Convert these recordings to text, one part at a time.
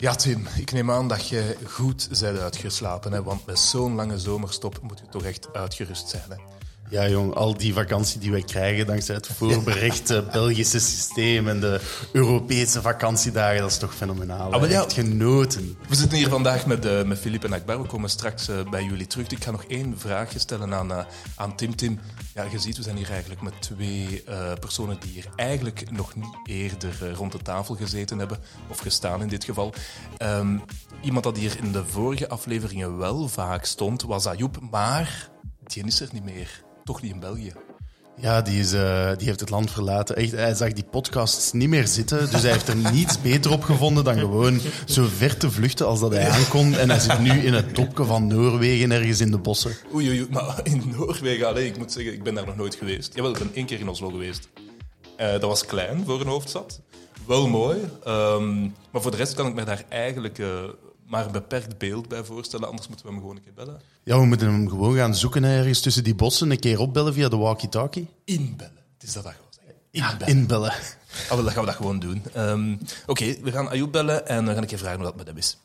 Ja, Tim, ik neem aan dat je goed bent uitgeslapen. Hè? Want met zo'n lange zomerstop moet je toch echt uitgerust zijn. Hè? Ja, jong, al die vakantie die wij krijgen dankzij het voorberechte Belgische systeem en de Europese vakantiedagen, dat is toch fenomenaal. Ah, maar ja. Echt genoten. We zitten hier vandaag met, uh, met Philippe en Akbar. We komen straks uh, bij jullie terug. Ik ga nog één vraagje stellen aan, uh, aan Tim. Tim, ja, je ziet, we zijn hier eigenlijk met twee personen die hier eigenlijk nog niet eerder rond de tafel gezeten hebben, of gestaan in dit geval. Um, iemand dat hier in de vorige afleveringen wel vaak stond, was Ayoub, maar die is er niet meer. Toch niet in België. Ja, die, is, uh, die heeft het land verlaten. Echt, hij zag die podcasts niet meer zitten. Dus hij heeft er niets beter op gevonden dan gewoon zo ver te vluchten als dat hij aankon. En hij zit nu in het topje van Noorwegen, ergens in de bossen. Oei, oei, maar in Noorwegen, alleen, ik moet zeggen, ik ben daar nog nooit geweest. Jawel, ik ben één keer in Oslo geweest. Uh, dat was klein voor een hoofdstad. Wel mooi. Um, maar voor de rest kan ik me daar eigenlijk... Uh, maar een beperkt beeld bij voorstellen. Anders moeten we hem gewoon een keer bellen. Ja, we moeten hem gewoon gaan zoeken ergens tussen die bossen. Een keer opbellen via de walkie-talkie. Inbellen. Het is dat dat gewoon zeggen. Inbellen. Ja, inbellen. Ah, wel, dan gaan we dat gewoon doen. Um, Oké, okay, we gaan Ayoub bellen en dan ga ik je vragen hoe dat met hem is.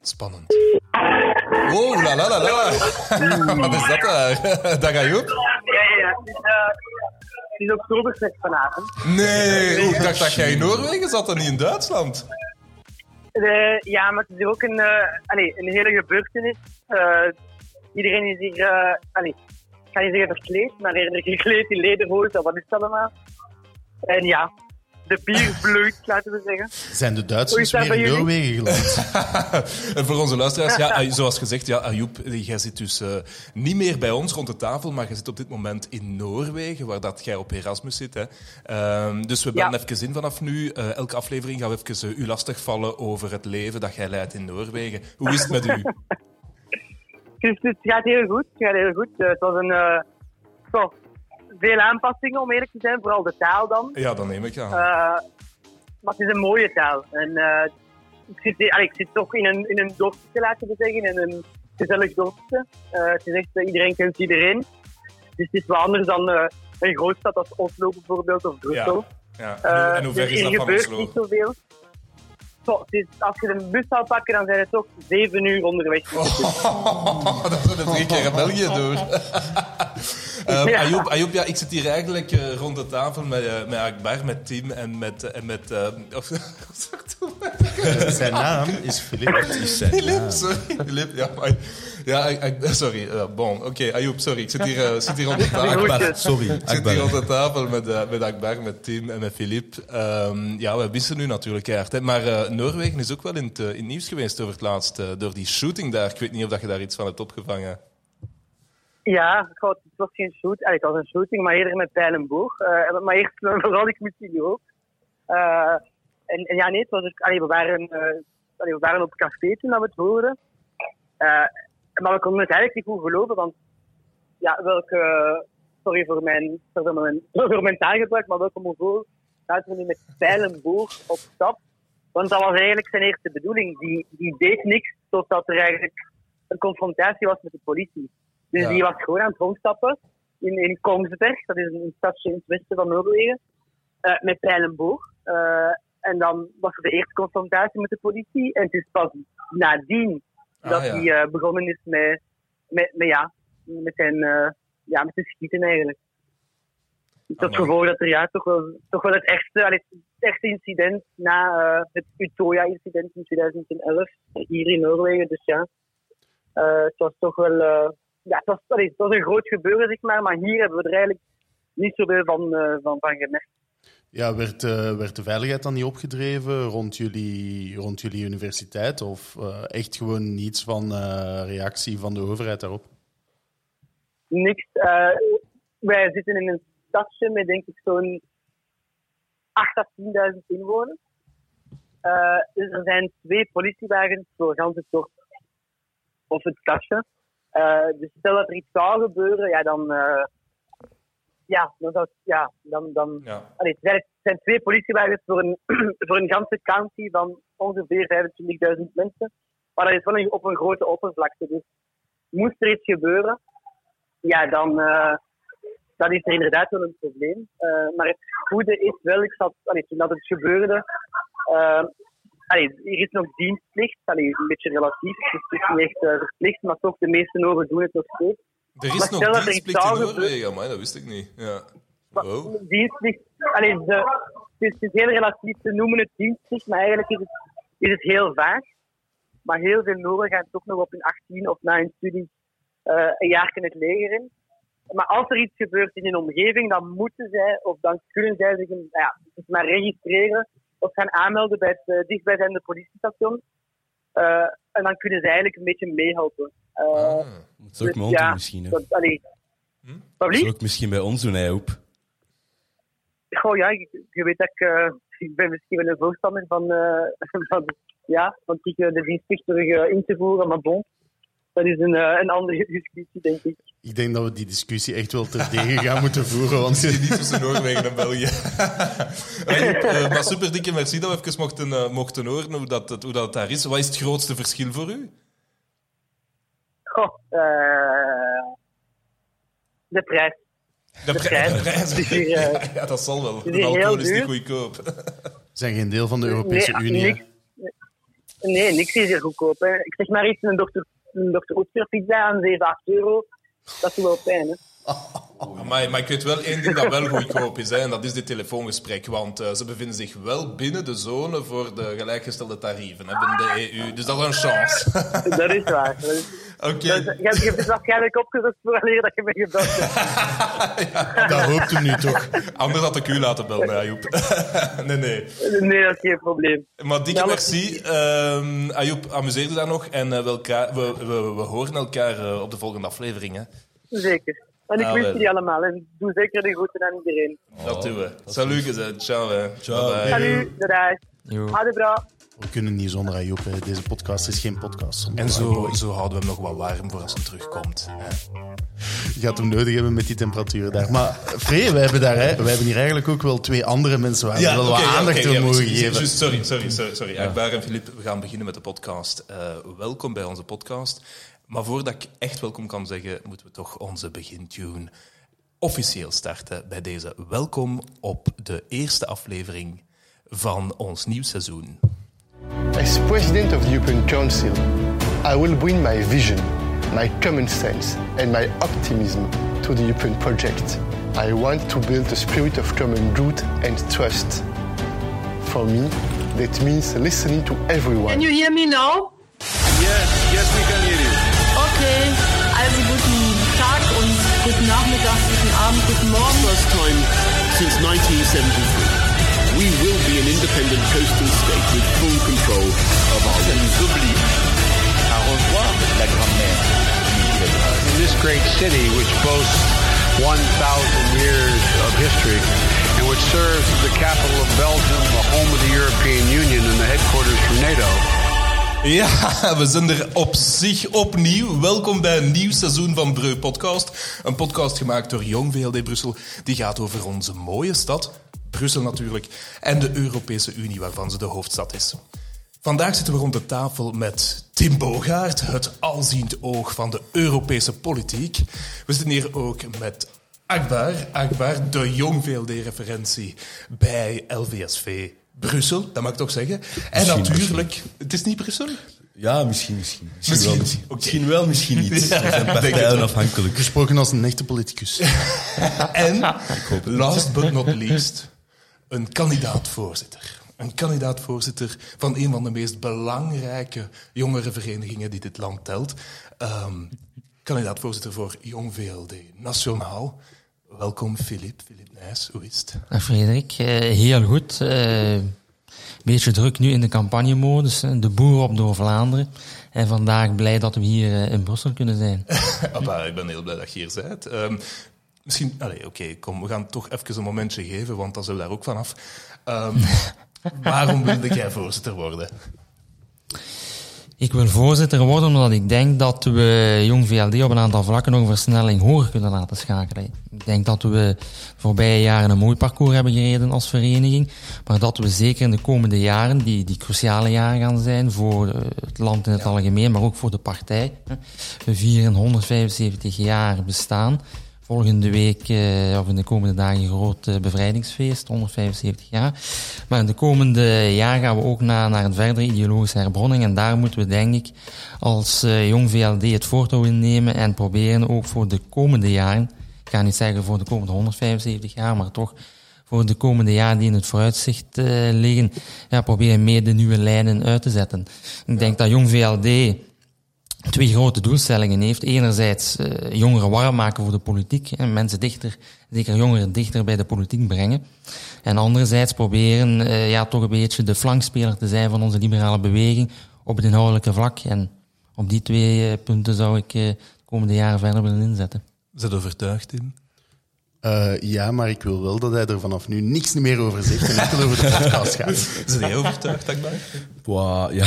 Spannend. Oh, la la la la. Wat is dat daar? Dag Ayoub? Ja, ja, ja. Het is oktoberfest vanavond. Nee, ik dacht dat jij in Noorwegen zat en niet in Duitsland. Uh, ja, maar het is ook een, uh, allez, een hele gebeurtenis. Uh, iedereen is hier, allez, ik ga niet zeggen verkleed, maar eerder gekleed in lederhozen, wat is dat allemaal? En ja, de bier bloeit, laten we zeggen. Zijn de Duitsers weer in Noorwegen geland? en voor onze luisteraars, ja, zoals gezegd, ja, Ayoub, jij zit dus uh, niet meer bij ons rond de tafel, maar je zit op dit moment in Noorwegen, waar dat jij op Erasmus zit. Hè. Uh, dus we bellen ja. even in vanaf nu. Uh, elke aflevering gaan we even u lastigvallen over het leven dat jij leidt in Noorwegen. Hoe is het met u? dus het gaat heel goed. Het gaat heel goed. het was een... Toch, veel aanpassingen, om eerlijk te zijn. Vooral de taal dan. Ja, dan neem ik aan. Uh, maar het is een mooie taal. En, uh, ik, zit, allee, ik zit toch in een, in een dorpje, laten we zeggen. In een gezellig dorpje. Uh, het is echt, iedereen kent iedereen. Dus het is wel anders dan een grootstad als Oslo bijvoorbeeld, of Brussel. Ja. ja. En, hoe ver is dus dat van gebeurt niet zoveel. Zo, is, als je een bus zou pakken, dan zijn het toch zeven uur onderweg. Oh, dat is drie keer in België door. Um, ja. Ayoub, Ayoub, ja, ik zit hier eigenlijk uh, rond de tafel met, uh, met Akbar, met Tim en met... Uh, en met of, zijn naam is Filip. Filip, sorry. Filip, ja, maar, ja, sorry. bon, oké, okay, Ayoub, sorry. Ik zit hier, zit hier rond de tafel. Akbar, sorry. Ik zit hier rond de tafel met, met Akbar, met Tim en met Filip. Um, ja, we wisten nu natuurlijk keihard. Hè, maar Noorwegen is ook wel in het, in het nieuws geweest over het laatst. door die shooting daar. Ik weet niet of dat je daar iets van hebt opgevangen. Ja, het was geen shoot. Eigenlijk was een shooting, maar eerder met pijl boog. Uh, maar eerst vooral ik misschien ook. Uh, en, en, ja, nee, het was we, waren, uh, allee, we waren op café toen we het hoorden. maar we konden het eigenlijk niet goed geloven, want ja, welke, sorry voor mijn, voor mijn, voor mijn taalgebruik, maar welke mogool laten we nu met pijl boog op stap? Want dat was eigenlijk zijn eerste bedoeling. Die, die deed niks totdat er eigenlijk een confrontatie was met de politie. Dus ja. die was gewoon aan het rondstappen in, in Kongsberg, dat is een stadje in het westen van Noorwegen, uh, met pijl en boog. Uh, en dan was er de eerste confrontatie met de politie. En het is pas nadien ah, dat ja. hij uh, begonnen is met, met, met, ja, met, zijn, ja, met te schieten eigenlijk. Dus dat gevolg dat er ja, toch, wel, toch wel het echte, allee, het echte incident na het Utoya-incident in 2011 hier in Noorwegen. Dus ja, het was toch wel ja, was, sorry, het was een groot gebeuren, zeg maar. Maar hier hebben we er eigenlijk niet zoveel van, uh, van, van gemerkt. Ja, werd, uh, werd de veiligheid dan niet opgedreven rond jullie, rond jullie universiteit? Of uh, echt gewoon niets van reactie van de overheid daarop? Niks. wij zitten in een stadje met denk ik zo'n 8 à 10.000 inwoners. dus er zijn twee politiewagens voor het dorp of het stadje. Uh, dus stel dat er iets zou gebeuren, ja, dan. Uh, ja, dan zou ja, dan. dan ja. Allee, het zijn twee politiewagens voor een, voor een ganse county van ongeveer 25.000 mensen. Maar dat is wel een, op een grote oppervlakte. Dus moest er iets gebeuren, ja, dan. Uh, dat is er inderdaad wel een probleem. Maar het goede is wel, ik zat, allee, toen dat het gebeurde, allee, er is nog dienstplicht, allee, een beetje relatief, dus het is niet echt uh, verplicht, maar toch de meeste ogen doen het nog steeds. Er is nog dienstplicht in Noorwegen, maar dat wist ik niet. Ja. Wow. Dienstplicht, allee, de, het, is, het is heel relatief, ze noemen het dienstplicht, maar eigenlijk is het, is het heel vaag. Maar heel veel Noren gaan toch nog op hun 18 of na hun studie uh, een jaar in het leger in. Maar als er iets gebeurt in hun omgeving, dan moeten zij, of dan kunnen zij zich nou ja, maar registreren of gaan aanmelden bij het uh, dichtbijzijnde politiestation. Uh, en dan kunnen zij eigenlijk een beetje meehelpen. Uh, ah, dat zou ik dus, ja, misschien. Hè? Dat, allee. Hm? Dat zou ik misschien bij ons doen, hè, op. Goh, ja, je, weet dat ik, uh, ik ben misschien wel een voorstander van, van, ja, van de dienstplicht terug in te voeren, maar bon dat is een, uh, een andere discussie, denk ik. Ik denk dat we die discussie echt wel terdege gaan moeten voeren. Want zit niet tussen Noorwegen en België. uh, maar super dikke merci dat we even mochten, uh, mochten horen hoe dat, hoe dat daar is. Wat is het grootste verschil voor u? Goh, de prijs. De, de prijs. De prijs. Hier, ja, ja, dat zal wel. De alcohol is niet goedkoop. zijn geen deel van de Europese nee, Unie. Niks, nee, niks is hier goedkoop. Hè. Ik zeg maar iets, een dokter een Dr. Oetker pizza aan 7, 8 euro. Dat doet wel pijn. maar, maar ik weet wel één ding dat wel goedkoop is, hè, en dat is dit telefoongesprek. Want uh, ze bevinden zich wel binnen de zone voor de gelijkgestelde tarieven hè, binnen de EU. Dus dat is een chance. dat is waar. Oké. Okay. je, je hebt het waarschijnlijk opgezocht dat je me gebeld hebt. ja, dat hoopt u nu toch. Anders had ik u laten bellen, Ayoub. nee, nee. Nee, dat is geen probleem. Maar dikke merci. Um, Ayoub, amuseerde daar nog. En uh, we, elkaar, we, we, we, horen elkaar uh, op de volgende aflevering. Hè. Zeker. En ik ah, wens jullie allemaal. En doe zeker de groeten aan iedereen. Oh, dat doen we. Salut gezegd. Ciao. Hè. Ciao. Bye. Salut. Bra. We kunnen niet zonder Ayoub. Deze podcast is geen podcast. En zo, zo houden we hem nog wat warm voor als hij terugkomt. Je gaat hem nodig hebben met die temperatuur daar. Maar Free, wij hebben, daar, hè, wij hebben hier eigenlijk ook wel twee andere mensen waar we wel wat aandacht okay, ja, mogen geven. sorry, sorry, sorry. sorry. Ja. Akbar en Filip, we gaan beginnen met de podcast. Uh, welkom bij onze podcast. Maar voordat ik echt welkom kan zeggen, moeten we toch onze begintune officieel starten bij deze welkom op de eerste aflevering van ons nieuw seizoen. As president of the European Council, I will bring my vision, my common sense and my optimism to the European project. I want to build a spirit of common good and trust. For me, that means listening to everyone. Can you hear me now? Yes, yes, we can hear you. Okay, also guten Tag und guten Nachmittag, guten Abend, guten Morgen. First time since 1973. We will be an independent coastal state with full control of our oublie. Au revoir, la grand-mère. In this great city, which boasts 1,000 years of history, and which serves as the capital of Belgium, the home of the European Union, and the headquarters for NATO, Ja, we zijn er op zich opnieuw. Welkom bij een nieuw seizoen van Breu Podcast. Een podcast gemaakt door Jong VLD Brussel. Die gaat over onze mooie stad, Brussel natuurlijk, en de Europese Unie waarvan ze de hoofdstad is. Vandaag zitten we rond de tafel met Tim Bogaert, het alziend oog van de Europese politiek. We zitten hier ook met Akbar, Akbar, de Jong VLD-referentie bij LVSV Brussel, dat mag ik toch zeggen. En natuurlijk, het is niet Brussel? Ja, misschien, misschien. Misschien, wel, misschien, misschien, wel, misschien niet. Ja, We zijn partijen afhankelijk. Gesproken als een echte politicus. en, last but not least, een kandidaat-voorzitter. Een kandidaat-voorzitter van een van de meest belangrijke jongerenverenigingen die dit land telt. Um, kandidaat-voorzitter voor Jong VLD Nationaal. Welkom, Filip. Filip Nijs, hoe is het? Uh, Frederik, uh, heel goed. Uh, beetje druk nu in de campagnemodus. De boer op door Vlaanderen. En vandaag blij dat we hier in Brussel kunnen zijn. maar ik ben heel blij dat je hier bent. Um, misschien, oké, okay, kom, we gaan toch even een momentje geven, want dan zullen we daar ook vanaf. Um, waarom wilde jij voorzitter worden? Ik wil voorzitter worden omdat ik denk dat we Jong VLD op een aantal vlakken nog een versnelling hoger kunnen laten schakelen. Ik denk dat we de voorbije jaren een mooi parcours hebben gereden als vereniging, maar dat we zeker in de komende jaren, die, die cruciale jaren gaan zijn voor eh, het land in het algemeen, maar ook voor de partij. We vieren 175 jaar bestaan volgende week uh, of in de komende dagen een groot uh, bevrijdingsfeest, 175 jaar. Maar in de komende jaar gaan we ook naar, naar een verdere ideologische herbronning. En daar moeten we denk ik als jong VLD het voortouw innemen en proberen ook voor de komende jaren, ga niet zeggen voor de komende 175 jaar, maar toch voor de komende jaren die in het vooruitzicht liggen, ja, proberen meer de nieuwe lijnen uit te zetten. Ik denk dat jong VLD twee grote doelstellingen heeft. Enerzijds uh, jongeren warm maken voor de politiek en mensen dichter, zeker jongeren dichter bij de politiek brengen. En anderzijds proberen uh, ja, toch een beetje de flankspeler te zijn van onze liberale beweging op het inhoudelijke vlak. En op die twee punten zou ik de komende jaren verder willen inzetten. Is dat overtuigd, Tim? Uh, ja, maar ik wil wel dat hij er vanaf nu niks meer over zegt en enkel over de podcast gaat. Is hij overtuigd, Akbar? Wow, ja.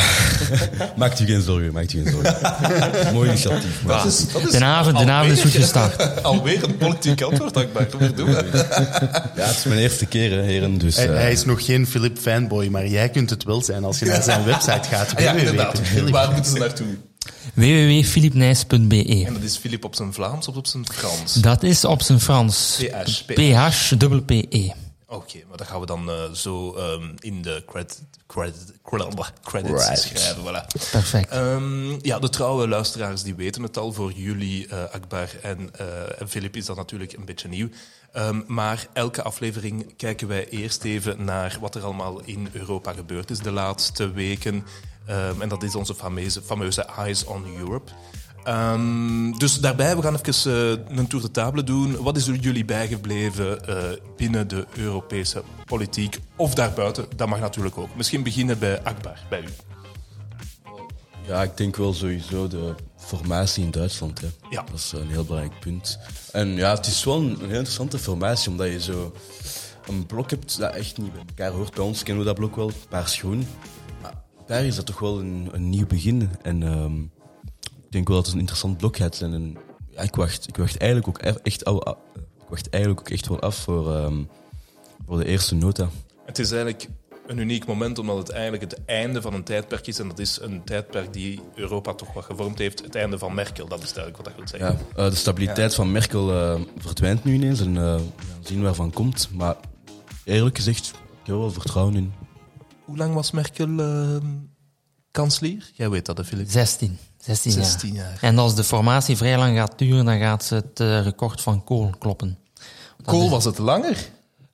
maakt u geen zorgen, maakt u geen zorgen. Mooi initiatief. Maar... Dat is, dat is de avond, de avond is goed gestart. Alweer een politiek antwoord, Akbar. Doen ja, het is mijn eerste keer, hè, heren. Dus, hij, uh... hij, is nog geen Philip fanboy, maar jij kunt het wel zijn als je naar zijn website gaat. ja, inderdaad. Waar moeten ze naartoe? www.philipnijs.be. En dat is Philip op zijn Vlaams of op zijn Frans? Dat is op zijn Frans. PH. PH-P-E. Oké, maar dat gaan we dan uh, zo um, in de credit, credit, credits right. schrijven. Voilà. Perfect. Um, ja, de trouwe luisteraars die weten het al. Voor jullie, uh, Akbar en, uh, en Philip, is dat natuurlijk een beetje nieuw. Um, maar elke aflevering kijken wij eerst even naar wat er allemaal in Europa gebeurd is de laatste weken. Um, en dat is onze fameuze, fameuze Eyes on Europe. Um, dus daarbij, we gaan even uh, een tour de table doen. Wat is er jullie bijgebleven uh, binnen de Europese politiek of daarbuiten? Dat mag natuurlijk ook. Misschien beginnen bij Akbar, bij u. Ja, ik denk wel sowieso de formatie in Duitsland. Hè. Ja. Dat is een heel belangrijk punt. En ja, het is wel een, een heel interessante formatie, omdat je zo een blok hebt dat echt niet bij elkaar hoort. Bij ons kennen we dat blok wel, paars-groen. Daar is dat toch wel een, een nieuw begin. En um, ik denk wel dat het een interessant blok gaat zijn. En ja, ik, wacht, ik wacht eigenlijk ook echt, ik wacht eigenlijk ook echt wel af voor, um, voor de eerste nota. Het is eigenlijk een uniek moment, omdat het eigenlijk het einde van een tijdperk is. En dat is een tijdperk die Europa toch wat gevormd heeft. Het einde van Merkel, dat is eigenlijk wat dat wil zeggen. Ja, uh, de stabiliteit ja. van Merkel uh, verdwijnt nu ineens en uh, zien waarvan komt. Maar eerlijk gezegd, ik heb er wel vertrouwen in. Hoe lang was Merkel kanselier? Jij weet dat, Filip. 16. 16, 16 jaar. jaar. En als de formatie vrij lang gaat duren, dan gaat ze het record van Kool kloppen. Kool is... was het langer?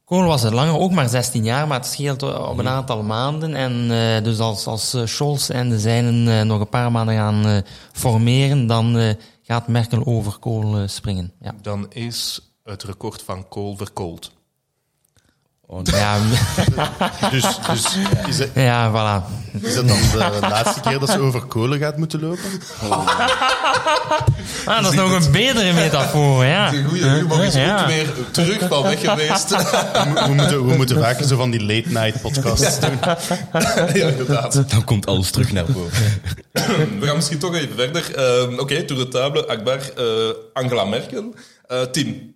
Kool was het langer, ook maar 16 jaar, maar het scheelt op een aantal maanden. En uh, dus als, als Scholz en de zijnen uh, nog een paar maanden gaan uh, formeren, dan gaat Merkel over Kool springen. Ja. Dan is het record van Kool verkoold. Oh, ja. dus, dus is, het, ja, voilà. is dat dan de laatste keer dat ze over kolen gaat moeten lopen? Oh. ah, dat is nog een betere metafoor, ja. Die goede humor is ja. weer terug van weg geweest. we, we, moeten, we moeten vaker zo van die late-night podcasts doen. ja, inderdaad. Dan komt alles terug naar boven. we gaan misschien toch even verder. Uh, Oké, okay, Tour de Table, Akbar, uh, Angela Merkel. Uh, Tim,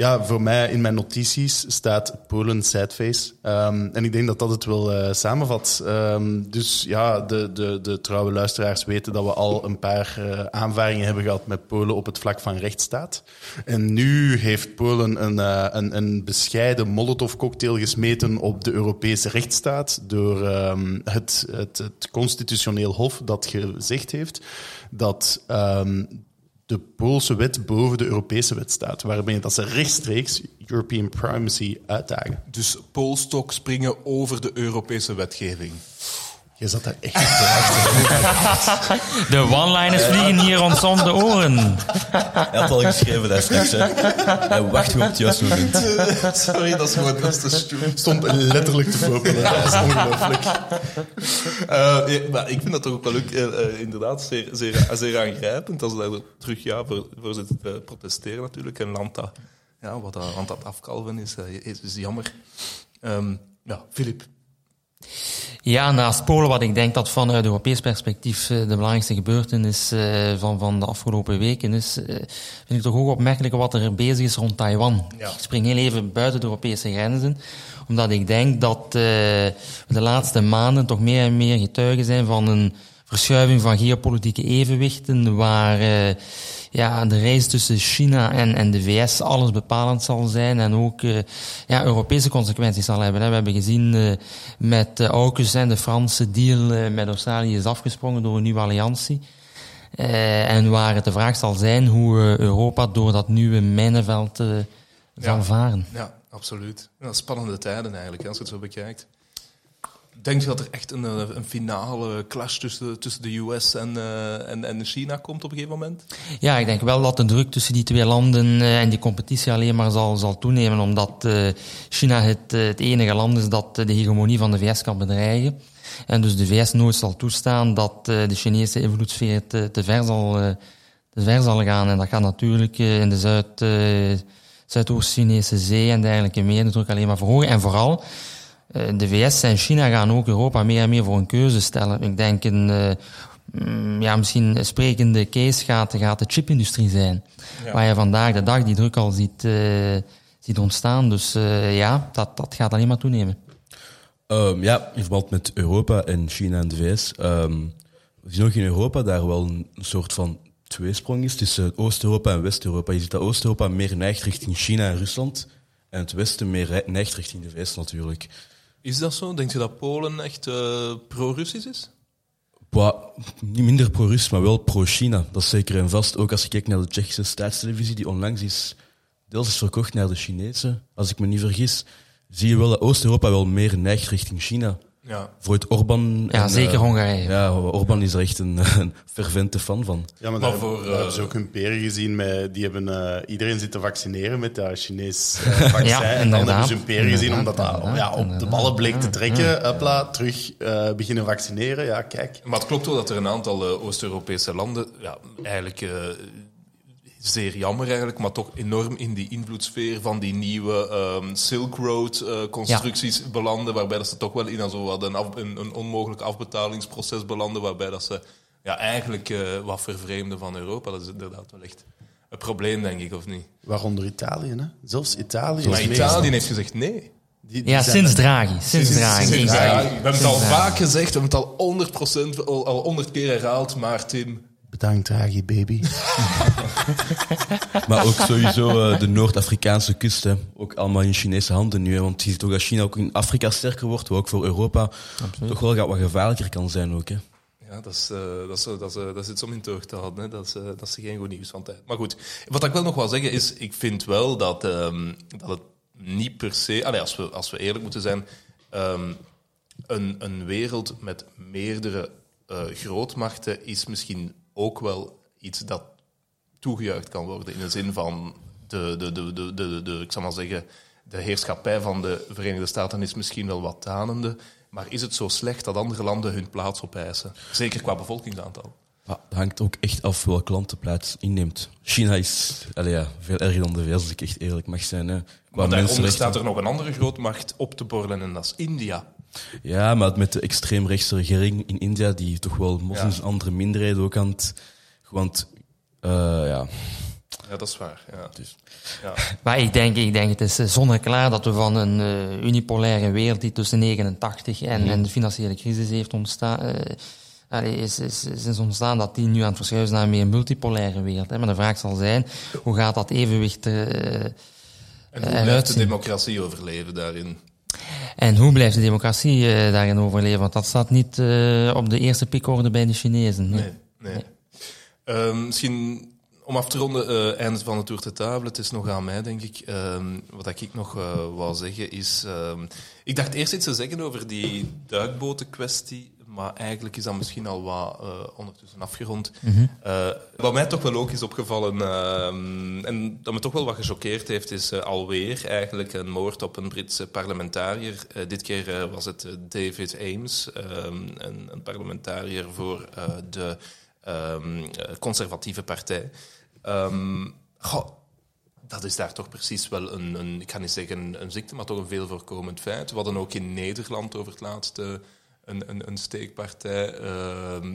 ja, voor mij in mijn notities staat Polen sideface. Um, en ik denk dat dat het wel uh, samenvat. Um, dus ja, de, de, de trouwe luisteraars weten dat we al een paar uh, aanvaringen hebben gehad met Polen op het vlak van rechtsstaat. En nu heeft Polen een, uh, een, een bescheiden Molotov-cocktail gesmeten op de Europese rechtsstaat door um, het, het, het constitutioneel hof dat gezegd heeft dat de Poolse wet boven de Europese wet staat, waarbij dat ze rechtstreeks European primacy uitdagen. Dus Poolstok springen over de Europese wetgeving. Je zat daar echt te wachten. De one-liners vliegen hier ons om de oren. Hij had al geschreven daar straks. Hè. Hij wacht op het juiste moment. Sorry, dat is gewoon dat is stoel. Stond letterlijk te popelen. Dat is ongelooflijk. Uh, ja, maar ik vind dat toch ook wel leuk. Uh, uh, inderdaad, zeer, zeer, zeer aangrijpend. Als ze daar terug ja, voor, voor zitten te protesteren natuurlijk. En land dat, ja, wat dat, land dat afkalven is, is, is jammer. Um, ja, Filip. Ja, naast Polen, wat ik denk dat vanuit Europees perspectief de belangrijkste gebeurtenis van, van de afgelopen weken is, vind ik toch ook opmerkelijk wat er bezig is rond Taiwan. Ja. Ik spring heel even buiten de Europese grenzen, omdat ik denk dat uh, de laatste maanden toch meer en meer getuigen zijn van een verschuiving van geopolitieke evenwichten, waar uh, ja, de reis tussen China en, en de VS alles bepalend zal zijn en ook uh, ja, Europese consequenties zal hebben. Hè. We hebben gezien uh, met AUKUS en de Franse deal met Australië is afgesprongen door een nieuwe alliantie. en waar het de vraag zal zijn hoe Europa door dat nieuwe mijnenveld zal ja. varen. Ja, absoluut. Ja, spannende tijden eigenlijk, als je het zo bekijkt. Denk je dat er echt een, een finale clash tussen, tussen de US en, uh, en, en China komt op een gegeven moment? Ja, ik denk wel dat de druk tussen die twee landen uh, en die competitie alleen maar zal, zal toenemen, omdat China het, het enige land is dat de hegemonie van de VS kan bedreigen. En dus de VS nooit zal toestaan dat de Chinese invloedssfeer te, te, ver zal, te ver zal gaan. En dat gaat natuurlijk in de Zuid, Zuidoost-Chinese zee en dergelijke meer druk alleen maar verhogen. En vooral de VS en China gaan ook Europa meer en meer voor een keuze stellen. Ik denk een, uh, ja, misschien een sprekende case gaat, gaat de chipindustrie zijn. Ja. Waar je vandaag de dag die druk al ziet, uh, ziet ontstaan. Dus uh, ja, dat, dat gaat alleen maar toenemen. Um, ja, in verband met Europa en China en de VS. Um, we zien ook in Europa daar wel een soort van tweesprong is tussen Oost-Europa en West-Europa. Je ziet dat Oost-Europa meer neigt richting China en Rusland. En het Westen meer neigt richting de VS natuurlijk. Is dat zo? Denk je dat Polen echt uh, pro-Russisch is? Bah, niet minder pro-Rus, maar wel pro-China. Dat is zeker en vast. Ook als je kijkt naar de Tsjechische staatstelevisie, die onlangs is deels is verkocht naar de Chinezen, als ik me niet vergis, zie je wel dat Oost-Europa wel meer neigt richting China. Ja. Voor het Orban. Ja, en, zeker uh, Hongarije. Ja, Orban is er echt een, een fervente fan van. Ja, maar, maar daar, voor, hebben ze ook hun peren gezien. Met, die hebben uh, iedereen zitten vaccineren met dat Chinees uh, vaccin. ja, en dan hebben ze hun peren gezien omdat dat ja, op de ballen bleek te trekken. Hopla, terug beginnen vaccineren. Ja, kijk. Maar het klopt wel dat er een aantal Oost-Europese landen ja, eigenlijk zeer jammer eigenlijk, maar toch enorm in die invloedssfeer van die nieuwe um, Silk Road uh, constructies ja. belanden, waarbij dat ze toch wel in zo wat een, af, een, een, onmogelijk afbetalingsproces belanden, waarbij dat ze ja, eigenlijk uh, wat vervreemden van Europa. Dat is inderdaad wel echt een probleem, denk ik, of niet? Waaronder Italië, hè? Zelfs Italië. Maar Italië heeft gezegd nee. Die, die ja, sinds Draghi. Sinds Draghi. Sinds Draghi. We hebben het al vaak gezegd, we hebben het al 100%, al, al 100 keer herhaald, maar Tim, Bedankt, Draghi, baby. maar ook sowieso uh, de Noord-Afrikaanse kust. Hè. Ook allemaal in Chinese handen nu. Hè. Want je ziet ook dat China ook in Afrika sterker wordt. Wat ook voor Europa Absoluut. toch wel wat gevaarlijker kan zijn ook. Hè. Ja, dat, is, uh, dat, is, dat, is, dat is iets om in terug te houden. Hè. Dat, is, uh, dat is geen goed nieuws van tijd. Maar goed, wat ik wel nog wil zeggen is, ik vind wel dat, um, dat het niet per se... Allee, als, we, als we eerlijk moeten zijn, um, een, een wereld met meerdere uh, grootmachten is misschien ook wel iets dat toegejuicht kan worden. In de zin van de, de, de, de, de, de, ik zal maar zeggen, de heerschappij van de Verenigde Staten is misschien wel wat tanende. Maar is het zo slecht dat andere landen hun plaats opeisen? Zeker qua bevolkingsaantal. Ja, het hangt ook echt af welk land de plaats inneemt. China is allee, ja, veel erger dan de VS, als ik echt eerlijk mag zijn. Hè. Qua maar daaronder staat er nog een andere grootmacht op te borrelen en dat is India. Ja, maar met de extreemrechtse regering in India, die toch wel moslims ja. andere minderheden ook aan het... Want, uh, ja... Ja, dat is waar. Ja. Dus, ja. Maar ik denk, ik denk, het is zonneklaar dat we van een uh, unipolaire wereld die tussen 89 en, mm. en de financiële crisis heeft ontstaan... Uh, is, is, is ontstaan dat die nu aan het verschuiven naar een meer multipolaire wereld. Hè. Maar de vraag zal zijn, hoe gaat dat evenwicht uh, En hoe blijft de democratie overleven daarin? En hoe blijft de democratie uh, daarin overleven? Want dat staat niet uh, op de eerste pikorde bij de Chinezen. Nee, nee. Uh, misschien om af te ronden, uh, einde van de Tour de Table. Het is nog aan mij, denk ik. wat ik nog wou zeggen is... ehm, ik dacht eerst iets te zeggen over die duikboten-kwestie. Maar eigenlijk is dat misschien al wat uh, ondertussen afgerond. Mm -hmm. uh, wat mij toch wel ook is opgevallen, uh, en dat me toch wel wat gechoqueerd heeft, is alweer eigenlijk een moord op een Britse parlementariër. dit keer was het David Ames, een, een, parlementariër voor de um, conservatieve partij. Um, goh, dat is daar toch precies wel een, een, ik ga niet zeggen een ziekte, maar toch een veel voorkomend feit. We hadden ook in Nederland over het laatste een, een, een steekpartij. Uh,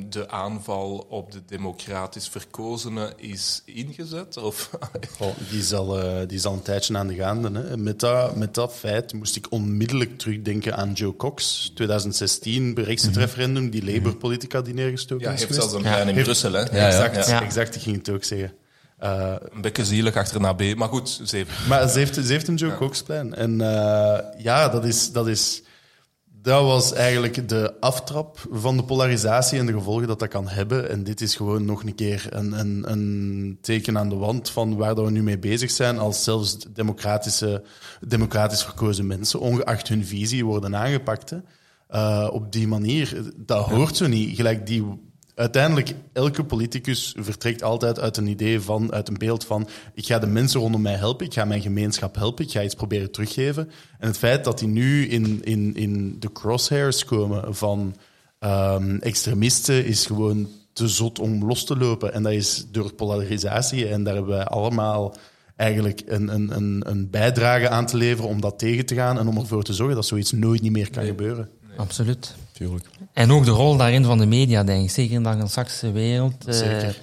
de aanval op de democratisch verkozenen is ingezet? Of? oh, die, is al, uh, die is al een tijdje aan de gaande. Hè. Met, dat, met dat feit moest ik onmiddellijk terugdenken aan Joe Cox. 2016, Brexit-referendum, die Labour-politica die neergestoken ja, is heeft geweest. zelfs een plein in heeft, Brussel. Hè? Ja, exact, ja. exact, ik ging het ook zeggen. Eh, Een beetje zielig achterna B, maar goed, zeven. maar ze heeft, ze heeft een Joe Cox-plein. En eh, ja, dat is, dat is... Dat was eigenlijk de aftrap van de polarisatie en de gevolgen dat dat kan hebben. En dit is gewoon nog een keer een, een, een teken aan de wand van waar dat we nu mee bezig zijn. Als zelfs democratische, democratisch verkozen mensen, ongeacht hun visie, worden aangepakt. Eh, op die manier. Dat hoort zo niet. Gelijk die uiteindelijk, elke politicus vertrekt altijd uit een idee van, uit een beeld van, ik ga de mensen rondom mij helpen, ik ga mijn gemeenschap helpen, ik ga iets proberen teruggeven. En het feit dat die nu in, in, in de crosshairs komen van ehm, extremisten is gewoon te zot om los te lopen. En dat is door polarisatie. En daar hebben wij allemaal eigenlijk een, een, een, een bijdrage aan te leveren om dat tegen te gaan en om ervoor te zorgen dat zoiets nooit niet meer kan gebeuren. Absoluut. Tuurlijk. En ook de rol daarin van de media, denk ik. Zeker in de Anglo-Saxische wereld. eh, Zeker.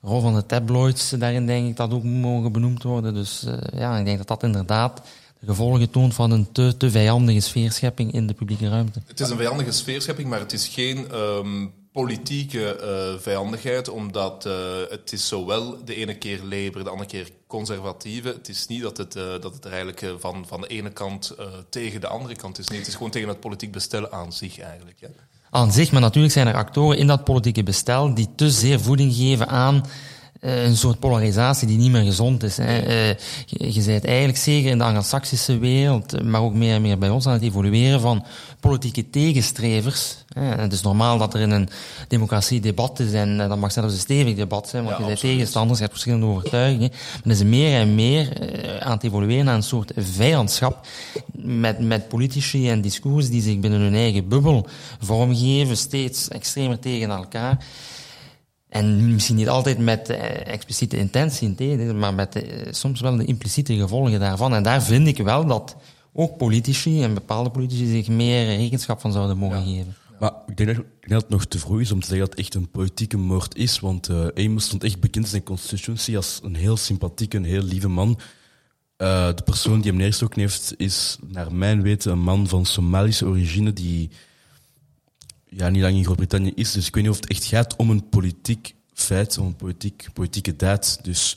de rol van de tabloids, daarin denk ik dat ook mogen benoemd worden. Dus eh, ja, ik denk dat dat inderdaad de gevolgen toont van een te, te vijandige sfeerschepping in de publieke ruimte. Het is een vijandige sfeerschepping, maar het is geen ehm, politieke eh, vijandigheid, omdat eh, het is zowel de ene keer Labour, de andere keer conservatieve. Het is niet dat het, eh, dat het er eigenlijk van, van de ene kant tegen de andere kant is. Nee, het is gewoon tegen het politiek bestellen aan zich eigenlijk. Ja. Aan zich, maar natuurlijk zijn er actoren in dat politieke bestel die te zeer voeding geven aan een soort polarisatie die niet meer gezond is. Hè. Je, bent eigenlijk zeker in de Anglo-Saxische wereld, maar ook meer en meer bij ons aan het evolueren van politieke tegenstrevers. Het is normaal dat er in een democratie debat is en eh, dat mag zelfs een stevig debat zijn, want Ja, je bent tegenstanders, je hebt verschillende overtuigingen. Maar is meer en meer eh, aan het evolueren naar een soort vijandschap met, met politici en discours die zich binnen hun eigen bubbel vormgeven, steeds extremer tegen elkaar. En misschien niet altijd met eh, expliciete intentie, maar met soms wel de impliciete gevolgen daarvan. En daar vind ik wel dat ook politici en bepaalde politici zich meer rekenschap van zouden mogen geven. Maar ik denk, dat, ik denk dat het nog te vroeg is om te zeggen dat het echt een politieke moord is. Want eh Amos stond echt bekend in zijn constituency als een heel sympathieke, een heel lieve man. Eh, de persoon die hem neergestoken heeft, is naar mijn weten een man van Somalische origine die ja, niet lang in Groot-Brittannië is. Dus ik weet niet of het echt gaat om een politiek feit, om een politiek, politieke daad. Dus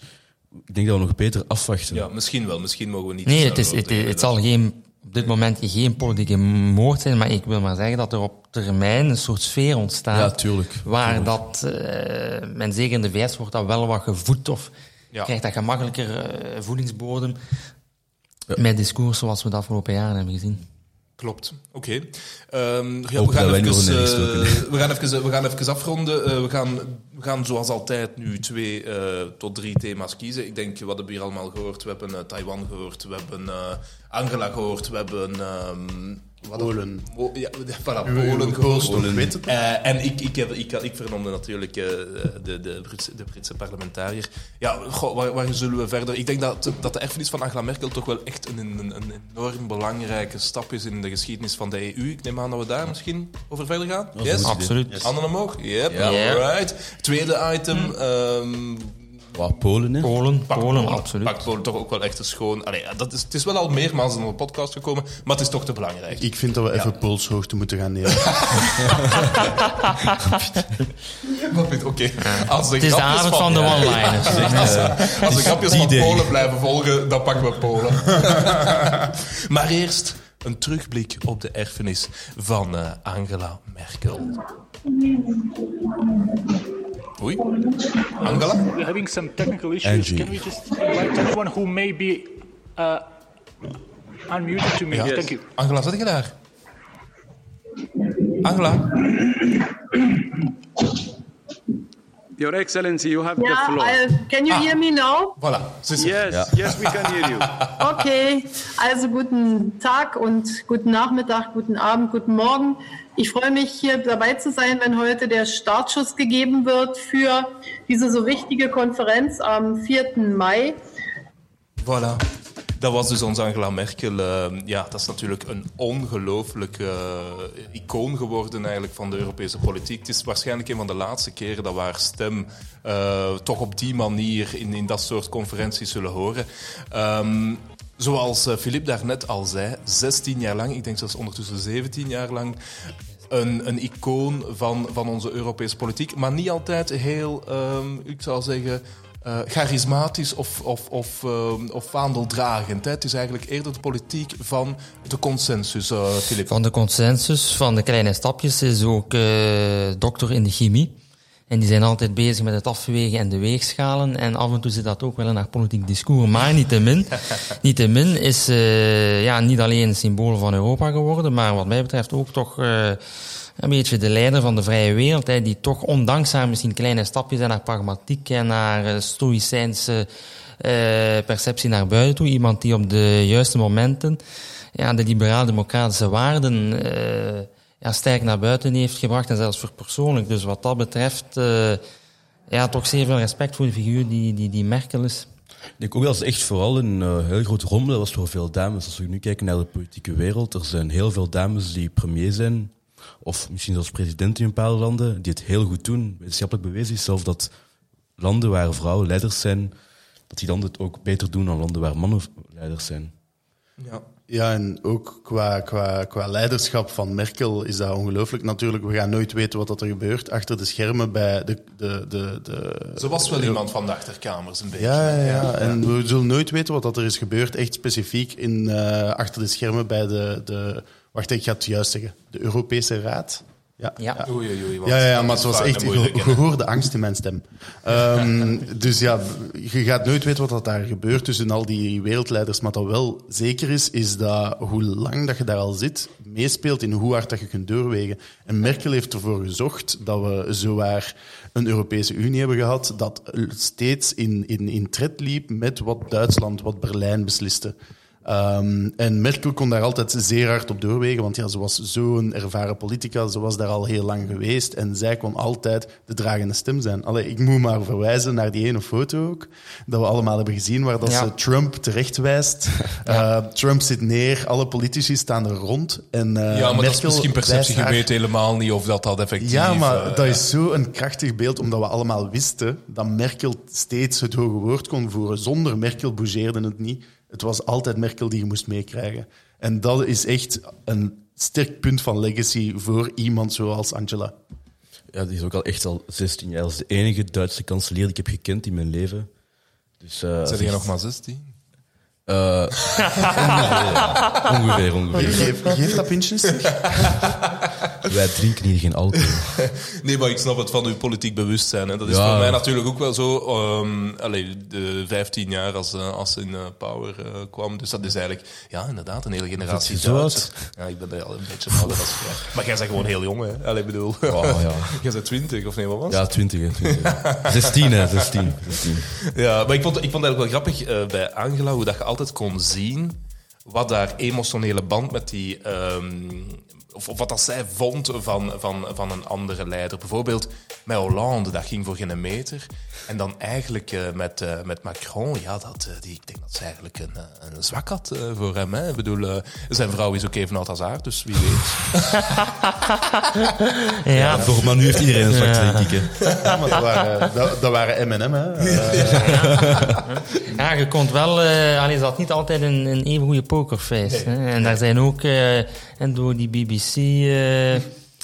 ik denk dat we nog beter afwachten. ja, misschien wel. Misschien mogen we niet... Nee, het, is, het, het zal geen, op dit moment geen politieke moord zijn, maar ik wil maar zeggen dat er op termijn een soort sfeer ontstaat. Ja, tuurlijk. Waar dat, eh, men zeker in de VS wordt dat wel wat gevoed of Ja. krijgt dat gemakkelijker eh, voedingsbodem met discours zoals we de afgelopen jaren hebben gezien. Klopt. Oké. Ehm, ja, we, gaan even, neergestoken, eh, we, gaan even, we gaan even afronden. Eh, we, gaan, we gaan zoals altijd nu twee eh, tot drie thema's kiezen. Ik denk, wat hebben we hier allemaal gehoord? We hebben Taiwan gehoord, we hebben Angela gehoord, we hebben... ehm, wat Polen. Ja, voilà, Polen het? Eh, en ik, ik, heb, ik, ik vernamde natuurlijk eh, de, de, Britse, de Britse parlementariër. Ja, goh, waar, waar zullen we verder? Ik denk dat, dat de erfenis van Angela Merkel toch wel echt een, een, een enorm belangrijke stap is in de geschiedenis van de EU. Ik neem aan dat we daar misschien over verder gaan. Yes? Absoluut. Handen omhoog? Yep, Ja. alright. Tweede item. ehm, Wat, Polen, hè? Polen, Pak Polen, absoluut. Pakt Polen toch ook wel echt een schoon... Allee, ja, dat is, het is wel al meermaals in de podcast gekomen, maar het is toch te belangrijk. Ik vind dat we even polshoogte moeten gaan nemen. Oké. Als de Het is de avond van de ja, one-liners. Als de grapjes van. Polen blijven volgen, dan pakken we Polen. maar eerst een terugblik op de erfenis van eh, Angela Merkel. Oei. Angela? We're having some technical issues. Angie. Can we just invite anyone who may be uh, unmuted to me? Ja. Thank you. Angela, zit je daar? Angela? Your Excellency, you have the Yeah, floor. I, can you hear me now? Voilà. Yes, yes, we can hear you. Okay, also guten Tag und guten Nachmittag, guten Abend, guten Morgen. Ich freue mich, hier dabei zu sein, wenn heute der Startschuss gegeben wird für diese so wichtige Konferenz am 4. Mai. Voilà. Dat was dus onze Angela Merkel. Eh, ja, dat is natuurlijk een ongelooflijk eh, icoon geworden eigenlijk van de Europese politiek. Het is waarschijnlijk een van de laatste keren dat we haar stem eh, toch op die manier in, in dat soort conferenties zullen horen. Ehm, zoals eh, Philippe daarnet al zei, 16 jaar lang, ik denk zelfs ondertussen 17 jaar lang, een, een icoon van, van onze Europese politiek. Maar niet altijd heel, ehm, ik zou zeggen, eh, charismatisch of, of, of, eh, of vaandeldragend. Hè. Het is eigenlijk eerder de politiek van de consensus, Filip. Van de consensus, van de kleine stapjes, is ook dokter in de chemie. En die zijn altijd bezig met het afwegen en de weegschalen. En af en toe zit dat ook wel in haar politiek discours. Maar niettemin, niettemin is ja, niet alleen een symbool van Europa geworden, maar wat mij betreft ook toch een beetje de leider van de vrije wereld. Die toch ondanks haar misschien kleine stapjes en haar pragmatiek en haar eh, stoïcijnse eh perceptie naar buiten toe. Iemand die op de juiste momenten ja, de liberaal-democratische waarden eh ja, sterk naar buiten heeft gebracht en zelfs verpersoonlijk. Dus wat dat betreft, ja, toch zeer veel respect voor de figuur die, die, die Merkel is. Ik denk ook dat het echt vooral een heel groot rommel was voor veel dames. Als we nu kijken naar de politieke wereld, er zijn heel veel dames die premier zijn, of misschien zelfs president in een paar landen, die het heel goed doen. Wetenschappelijk bewezen is zelf dat landen waar vrouwen leiders zijn, dat die landen het ook beter doen dan landen waar mannen leiders zijn. Ja. Ja, en ook qua, qua, qua leiderschap van Merkel is dat ongelooflijk. Natuurlijk, we gaan nooit weten wat dat er gebeurt achter de schermen bij de... de, de, de Ze was wel iemand van de achterkamers, een beetje. ja, ja, ja, en we zullen nooit weten wat dat er is gebeurd, echt specifiek in, eh, achter de schermen bij de, de... Wacht, ik ga het juist zeggen. De Europese Raad. Ja, Ja. Oei, oei, oei. want ja, ja, ja, maar het was echt gehoorde angst in mijn stem. Ehm, dus ja, je gaat nooit weten wat dat daar gebeurt tussen al die wereldleiders. Maar wat wel zeker is, is dat hoe lang dat je daar al zit, meespeelt in hoe hard dat je kunt doorwegen. En Merkel heeft ervoor gezorgd dat we zowaar een Europese Unie hebben gehad dat steeds in, in, in tred liep met wat Duitsland, wat Berlijn besliste. Ehm, en Merkel kon daar altijd zeer hard op doorwegen, want ja, ze was zo'n ervaren politica, ze was daar al heel lang geweest en zij kon altijd de dragende stem zijn. Allee, ik moet maar verwijzen naar die ene foto ook, dat we allemaal hebben gezien, waar dat Ja. ze Trump terecht wijst. Eh, Trump zit neer, alle politici staan er rond. En, eh, Ja, maar dat is misschien perceptie. wijst Je haar- weet helemaal niet of dat, dat effectief... ja, maar eh, dat is zo een krachtig beeld, omdat we allemaal wisten dat Merkel steeds het hoge woord kon voeren. Zonder Merkel bougeerde het niet. Het was altijd Merkel die je moest meekrijgen. En dat is echt een sterk punt van legacy voor iemand zoals Angela. Ja, die is ook al echt al 16 jaar. Dat is de enige Duitse kanselier die ik heb gekend in mijn leven. Dus, eh, Zijn jij nog maar 16? Eh, ongeveer, ongeveer. Geef, dat pintje eens terug. Wij drinken hier geen alcohol. Nee, maar ik snap het van uw politiek bewustzijn. Hè. Dat is Ja. voor mij natuurlijk ook wel zo. allee, de 15 jaar als, eh, als in eh, Power kwam. Dus dat is eigenlijk, ja, inderdaad, een hele generatie je zo Duitsers. Ja, ik ben al een beetje ouder als jij. Maar jij bent gewoon heel jong, hè? Allee, bedoel. Oh, ja. jij bent 20, of nee, wat was Ja, 20, hè, 20. 16, hè, 16. 16. Ja, maar ik vond, ik vond het eigenlijk wel grappig bij Angela hoe dat je altijd kon zien wat haar emotionele band met die. ehm, of, of wat dat zij vond van, van, van een andere leider. Bijvoorbeeld met Hollande, dat ging voor geen meter. En dan eigenlijk eh, met, eh, met Macron, ja, dat, eh, die, ik denk dat ze eigenlijk een, een zwak had eh, voor hem. Hè. Ik bedoel, zijn vrouw is ook even oud als haar, dus wie weet. Ja, Voor maar nu heeft iedereen een zwak, Ja. denk ik. Hè. Ja, maar dat waren, dat, dat waren M&M, hè. Ja, je kon wel... eh allee, ze had niet altijd een, een even goede pokerface. Hè? En daar zijn ook eh, en door die BBC... eh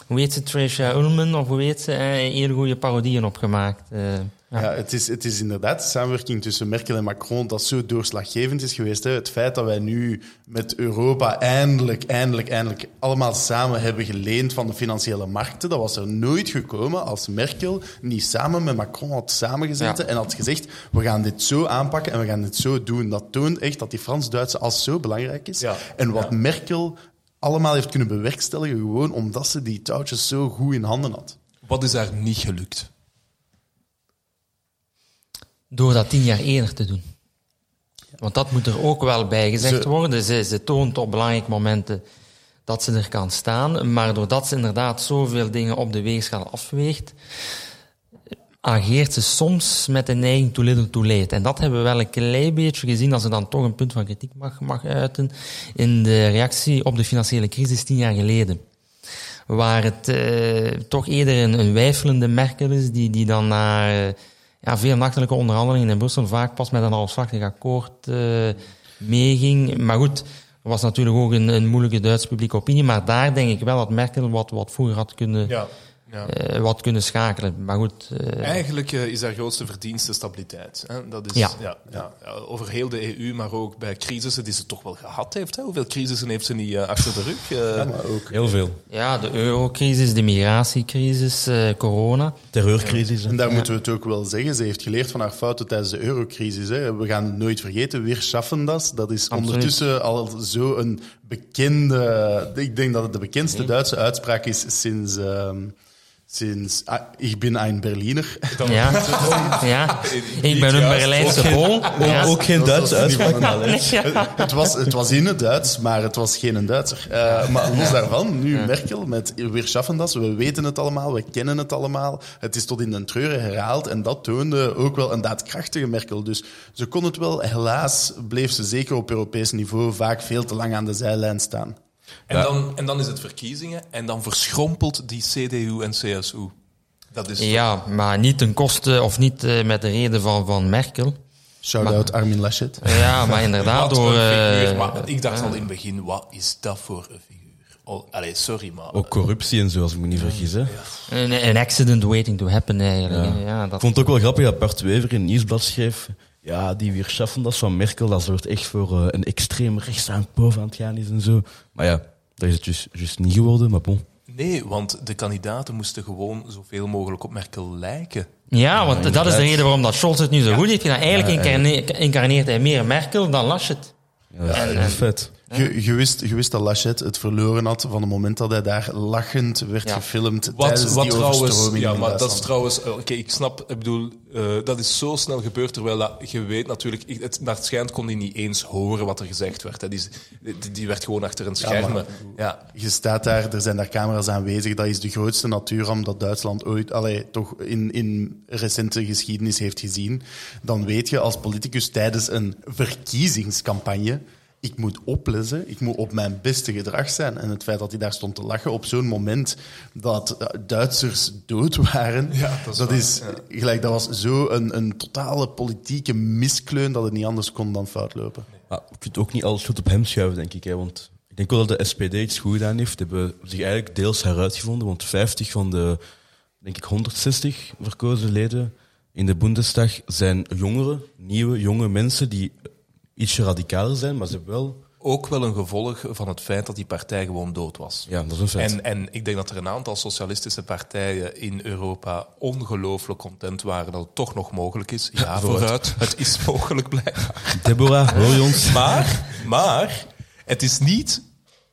hoe heet ze? Tricia Ullman, of hoe heet ze? eh, hele goede parodieën opgemaakt. eh. ja. Ja, het is, het is inderdaad de samenwerking tussen Merkel en Macron dat zo doorslaggevend is geweest. Hè. Het feit dat wij nu met Europa eindelijk, eindelijk, eindelijk allemaal samen hebben geleend van de financiële markten, dat was er nooit gekomen als Merkel niet samen met Macron had samengezeten Ja. en had gezegd, we gaan dit zo aanpakken en we gaan dit zo doen. Dat toont echt dat die Frans-Duitse as zo belangrijk is. Ja. En wat Merkel allemaal heeft kunnen bewerkstelligen, gewoon omdat ze die touwtjes zo goed in handen had. Wat is daar niet gelukt? Door dat tien jaar eerder te doen. Want dat moet er ook wel bij gezegd Ze- worden. Ze, ze toont op belangrijke momenten dat ze er kan staan. Maar doordat ze inderdaad zoveel dingen op de weegschaal afweegt, ageert ze soms met de neiging to little too late. En dat hebben we wel een klein beetje gezien, als er dan toch een punt van kritiek mag, mag uiten, in de reactie op de financiële crisis tien jaar geleden. Waar het eh, toch eerder een, een wijfelende Merkel is, die, die dan na eh, ja, veel nachtelijke onderhandelingen in Brussel vaak pas met een halfslachtig akkoord eh, meeging. Maar goed, er was natuurlijk ook een, een moeilijke Duitse publieke opinie. Maar daar denk ik wel dat Merkel wat, wat vroeger had kunnen Ja. Ja. eh, wat kunnen schakelen. Maar goed, eh, Eigenlijk eh, is haar grootste verdienste stabiliteit. Hè? Dat is, Ja. ja. Ja, ja, over heel de EU, maar ook bij crisissen die ze toch wel gehad heeft. Hè? Hoeveel crisissen heeft ze niet achter de rug? Eh, Heel veel. ja, de eurocrisis, de migratiecrisis, eh, corona. Terreurcrisis. hè. En daar moeten we het ook wel zeggen. Ze heeft geleerd van haar fouten tijdens de eurocrisis. Hè. We gaan het nooit vergeten. Wir schaffen das. Dat is Absoluut. ondertussen al zo een bekende... Ik denk dat het de bekendste Duitse uitspraak is sinds... ehm, sinds ah, ik ben een Berliner. Ja, ja. ik ben een. Berlijnse Ook geen- Pool. Ook, Ja. ook geen niet uitspraak. Het was, het was in het Duits, maar het was geen Duitser. Eh, maar los daarvan, nu Merkel met Wir schaffen das. We weten het allemaal, we kennen het allemaal. Het is tot in de treuren herhaald en dat toonde ook wel een daadkrachtige Merkel. Dus ze kon het wel. Helaas bleef ze zeker op Europees niveau vaak veel te lang aan de zijlijn staan. En, dan, en dan is het verkiezingen en dan verschrompelt die CDU en CSU. Dat is Ja, maar niet ten koste of niet eh, met de reden van, van Merkel. Shout-out Armin Laschet. Ja, maar inderdaad Wat door... figuur. eh, Maar ik dacht al in het begin, wat is dat voor een figuur? Oh, allee, sorry, maar... Ook corruptie en zo, als ik me niet vergis. Hè. een, een accident waiting to happen eigenlijk. Ja, Ik dat, vond het ook wel grappig dat Bart Wever in het nieuwsblad schreef... Ja, die weer schaffen dat van Merkel, dat soort echt voor eh, een extreem rechts aan boven aan het gaan is en zo. Maar ja, dat is het juist, juist niet geworden, maar bon. Nee, want de kandidaten moesten gewoon zoveel mogelijk op Merkel lijken. ja, want dat is de reden waarom dat Scholz het nu zo goed heeft gedaan. Eigenlijk incarne- incarneert hij meer Merkel dan Laschet. Ja, dat is en- vet. Je, je, wist, je wist dat Laschet het verloren had van het moment dat hij daar lachend werd Ja. gefilmd Wat, tijdens wat die trouwens, ja, maar dat is trouwens, eh, oké, ik snap, ik bedoel, eh, dat is zo snel gebeurd, terwijl dat, je weet natuurlijk, het, naar het schijnt kon hij niet eens horen wat er gezegd werd. Hè. Die, die, die werd gewoon achter een scherm. maar- Ja, Je staat daar, er zijn daar camera's aanwezig. Dat is de grootste natuurramp dat Duitsland ooit, allee, toch in, in recente geschiedenis heeft gezien. Dan weet je als politicus tijdens een verkiezingscampagne. Ik moet opletten, ik moet op mijn beste gedrag zijn. En het feit dat hij daar stond te lachen op zo'n moment dat eh, Duitsers dood waren, Ja, dat is dat waar, is gelijk, dat was zo een, een totale politieke miskleun dat het niet anders kon dan fout lopen. Maar je kunt ook niet alles goed op hem schuiven, denk ik. Hè, want ik denk wel dat de SPD iets goed gedaan heeft. Die hebben zich eigenlijk deels heruitgevonden. Want 50 van de, denk ik, 160 verkozen leden in de Bundestag zijn jongeren, nieuwe, jonge mensen die ietsje radicaler zijn, maar ze hebben wel... ook wel een gevolg van het feit dat die partij gewoon dood was. Ja, dat is een feit. En, en ik denk dat er een aantal socialistische partijen in Europa ongelooflijk content waren dat het toch nog mogelijk is. Ja, Vooruit. vooruit. Het is mogelijk blijkbaar. Deborah, hoor je ons? Maar, maar, het is niet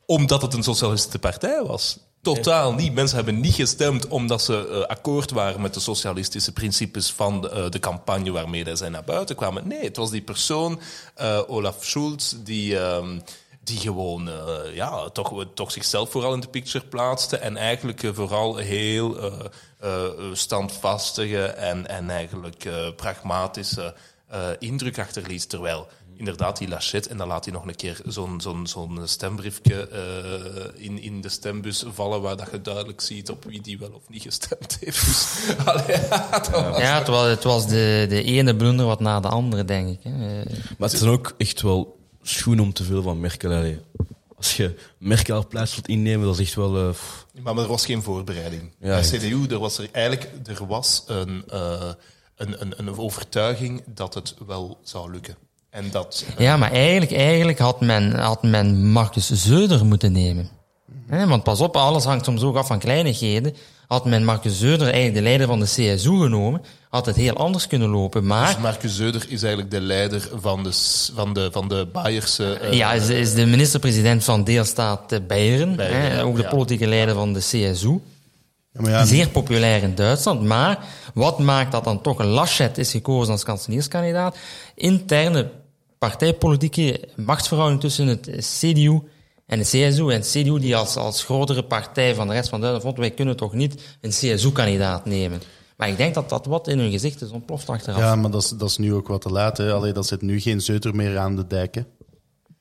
omdat het een socialistische partij was. Totaal niet. Mensen hebben niet gestemd omdat ze eh, akkoord waren met de socialistische principes van de, eh, campagne waarmee zij naar buiten kwamen. Nee, het was die persoon, eh, Olaf Schulz, die, ehm, die gewoon ja, toch, toch zichzelf vooral in de picture plaatste en eigenlijk vooral heel standvastige en, en eigenlijk pragmatische indruk achterliet. Terwijl inderdaad die Lachette, en dan laat hij nog een keer zo'n zo'n zo'n stembriefje eh, in, in de stembus vallen, waar dat je duidelijk ziet op wie die wel of niet gestemd heeft. Dus, allee, dat was- Ja, het was, het was de, de ene blunder wat na de andere, denk ik. Hè. Maar het zijn ook echt wel schoenen om te veel van Merkel. Allee. Als je Merkel haar plaats wilt innemen, dat is echt wel... eh. Maar er was geen voorbereiding. Ja, Bij. CDU, er was er eigenlijk er was een, eh, een, een, een overtuiging dat het wel zou lukken. En dat... eh, Ja, maar eigenlijk, eigenlijk had, men, had men Marcus Zeuder moeten nemen. Hè, want pas op, alles hangt soms ook af van kleinigheden. Had men Marcus Zeuder, eigenlijk de leider van de CSU, genomen, had het heel anders kunnen lopen. Maar Dus Marcus Zeuder is eigenlijk de leider van de, van de, van de Bayerse... eh, ja, is, is de minister-president van deelstaat eh, Beieren, Beieren, hè, ja, ook de ja. politieke leider van de CSU. Ja, maar ja, Zeer populair in Duitsland. Maar wat maakt dat dan toch een Laschet is gekozen als kanselierskandidaat? Interne partijpolitieke machtsverhouding tussen het CDU en de CSU. En de CDU die als, als grotere partij van de rest van Duitsland vond, wij kunnen toch niet een CSU-kandidaat nemen. Maar ik denk dat dat wat in hun gezicht is ontploft achteraf. ja, maar dat is, dat is nu ook wat te laat. Hè. Allee, dat zit nu geen zeuter meer aan de dijk.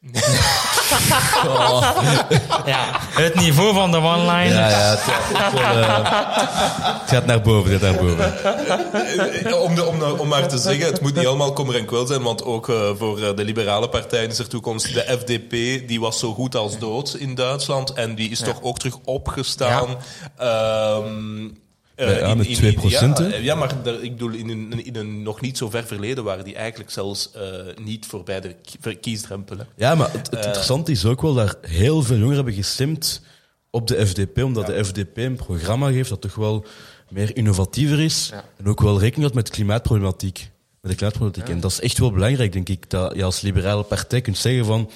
Ja, het niveau van de one-liner. Ja, ja, het, het, eh, het gaat naar boven, het gaat naar boven. Om, de, om, om maar te zeggen, het moet niet allemaal kommer en kwel zijn, want ook eh, voor eh, de liberale partijen is er toekomst. De FDP, die was zo goed als dood in Duitsland en die is toch ook terug opgestaan. Ehm, Eh, Ja, met 2%, ja, maar daar- ik bedoel, in een, in een nog niet zo ver verleden waren die eigenlijk zelfs eh, niet voorbij de ki- kiesdrempel. hè. Ja, maar het, het Eh, interessante is ook wel dat heel veel jongeren hebben gestemd op de FDP, omdat de FDP een programma geeft dat toch wel meer innovatiever is en ook wel rekening houdt met klimaatproblematiek. Met de klimaatproblematiek. En dat is echt wel belangrijk, denk ik, dat je als liberale partij kunt zeggen van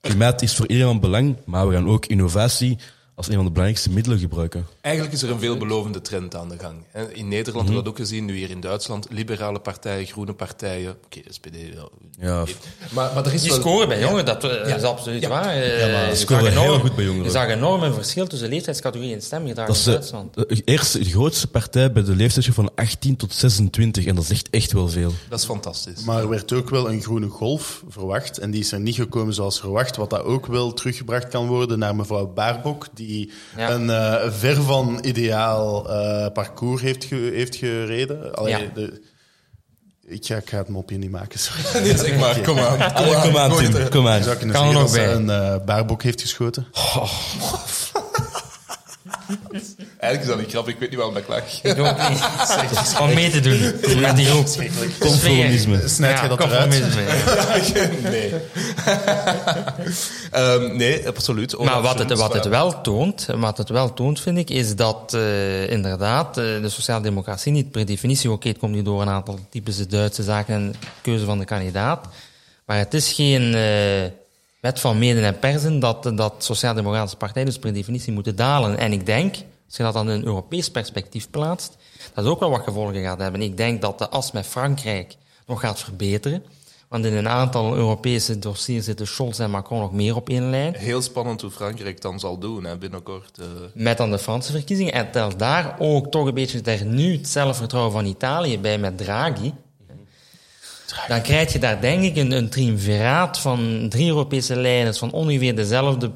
klimaat is voor iedereen van belang, maar we gaan ook innovatie als een van de belangrijkste middelen gebruiken. Eigenlijk is er een veelbelovende trend aan de gang. In Nederland hebben we dat ook gezien, nu hier in Duitsland. Liberale partijen, groene partijen. Oké, SPD. Ja. Ja. Maar, maar er is Die wel- scoren bij Ja. jongeren, dat eh, Ja. is absoluut Ja. waar. Eh, Ja, maar je scoren zag heel enorm- goed bij jongeren. Je zag enorm een verschil tussen leeftijdscategorieën en stemgedrag Dat in is de, Duitsland. de, eerste, de grootste partij bij de leeftijdsgroep van 18 tot 26 en dat is echt, echt wel veel. Dat is fantastisch. Maar er werd ook wel een groene golf verwacht. En die is er niet gekomen zoals verwacht. Wat dat ook wel teruggebracht kan worden naar mevrouw Baarbok. Die Ja. een eh, ver van ideaal eh, parcours heeft, ge- heeft gereden. Allee, Ja. de, ik, ga, ik ga het mopje niet maken, sorry. Nee, zeg maar, Oké. kom aan. Allee, kom aan, gooi het Tim, kom aan. Je zou kunnen Kan er dat nog ze bij. een eh Baarbok heeft geschoten. Eigenlijk is dat niet grappig, ik weet niet waarom ik lach. Ik ook niet. Om mee te doen met die groep. Conformisme. Snijd je dat eruit? nee. Ehm, nee, absoluut. Maar wat het, wat het Olaf wel toont, wat het wel toont, vind ik, is dat eh, inderdaad eh, de sociaaldemocratie niet per definitie, oké, het komt nu door een aantal typische Duitse zaken en keuze van de kandidaat, maar het is geen eh, wet van meden en persen dat, dat sociaaldemocratische partijen dus per definitie moeten dalen. En ik denk, als je dat dan in een Europees perspectief plaatst, dat het ook wel wat gevolgen gaat hebben. Ik denk dat de as met Frankrijk nog gaat verbeteren. Want in een aantal Europese dossiers zitten Scholz en Macron nog meer op één lijn. Heel spannend hoe Frankrijk dan zal doen hè, binnenkort. eh. Met dan de Franse verkiezingen. En tel daar ook toch een beetje daar nu het zelfvertrouwen van Italië bij met Draghi. Dan krijg je daar denk ik een, een triumviraat van drie Europese leiders van ongeveer dezelfde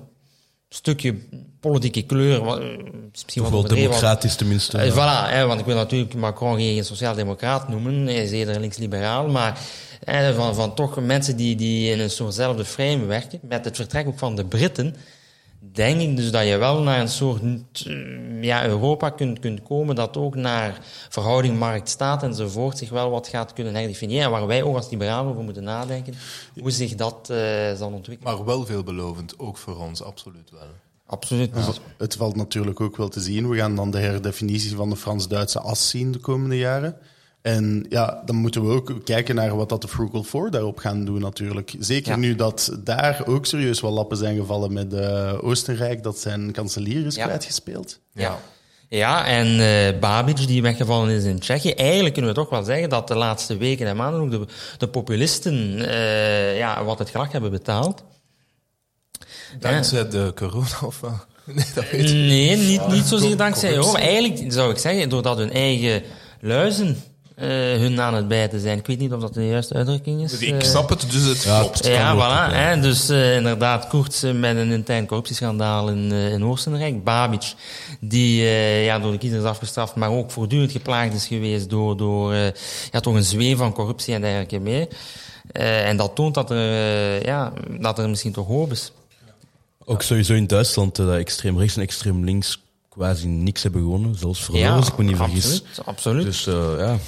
stukje politieke kleur. eh, Misschien wel democratisch tenminste. eh, voilà, hè, want ik wil natuurlijk Macron geen sociaal-democraat noemen. Hij is eerder links-liberaal. Maar hè, van, van toch mensen die, die in een soortzelfde frame werken. Met het vertrek ook van de Britten. Denk ik dus dat je wel naar een soort eh, ja, Europa kunt, kunt komen. Dat ook naar verhouding markt-staat enzovoort zich wel wat gaat kunnen herdefiniëren. En waar wij ook als liberalen over moeten nadenken. Hoe zich dat eh, zal ontwikkelen. Maar wel veelbelovend, ook voor ons, absoluut wel. Absoluut. Ja, het valt natuurlijk ook wel te zien. We gaan dan de herdefinitie van de Frans-Duitse as zien de komende jaren. En ja, dan moeten we ook kijken naar wat dat de Frugal Four daarop gaan doen natuurlijk. Zeker Ja. nu dat daar ook serieus wel lappen zijn gevallen met eh, Oostenrijk, dat zijn kanselier is Ja. kwijtgespeeld. Ja. Ja, en eh Babic, die weggevallen is in Tsjechië. Eigenlijk kunnen we toch wel zeggen dat de laatste weken en maanden ook de, de populisten eh, ja, wat het gelach hebben betaald. Dankzij de corona of? Nee, dat weet ik Nee, niet, niet zozeer dankzij corruptie. Eigenlijk zou ik zeggen, doordat hun eigen luizen eh, hun aan het bijten zijn. Ik weet niet of dat de juiste uitdrukking is. Ik eh. snap het, dus het Ja, klopt. het Ja, voilà. Hè, dus eh, inderdaad, Koerts met een intern corruptieschandaal in, eh, in Oostenrijk. Babic, die eh, ja, door de kiezers afgestraft, maar ook voortdurend geplaagd is geweest door, door eh, ja, toch een zweem van corruptie en dergelijke meer. Eh, en dat toont dat er, eh, ja, dat er misschien toch hoop is. Ook sowieso in Duitsland, dat extreem rechts en extreem links quasi niks hebben gewonnen. Zelfs verloren, Ja, als ik me niet vergis. absoluut, absoluut. Dus eh, ja,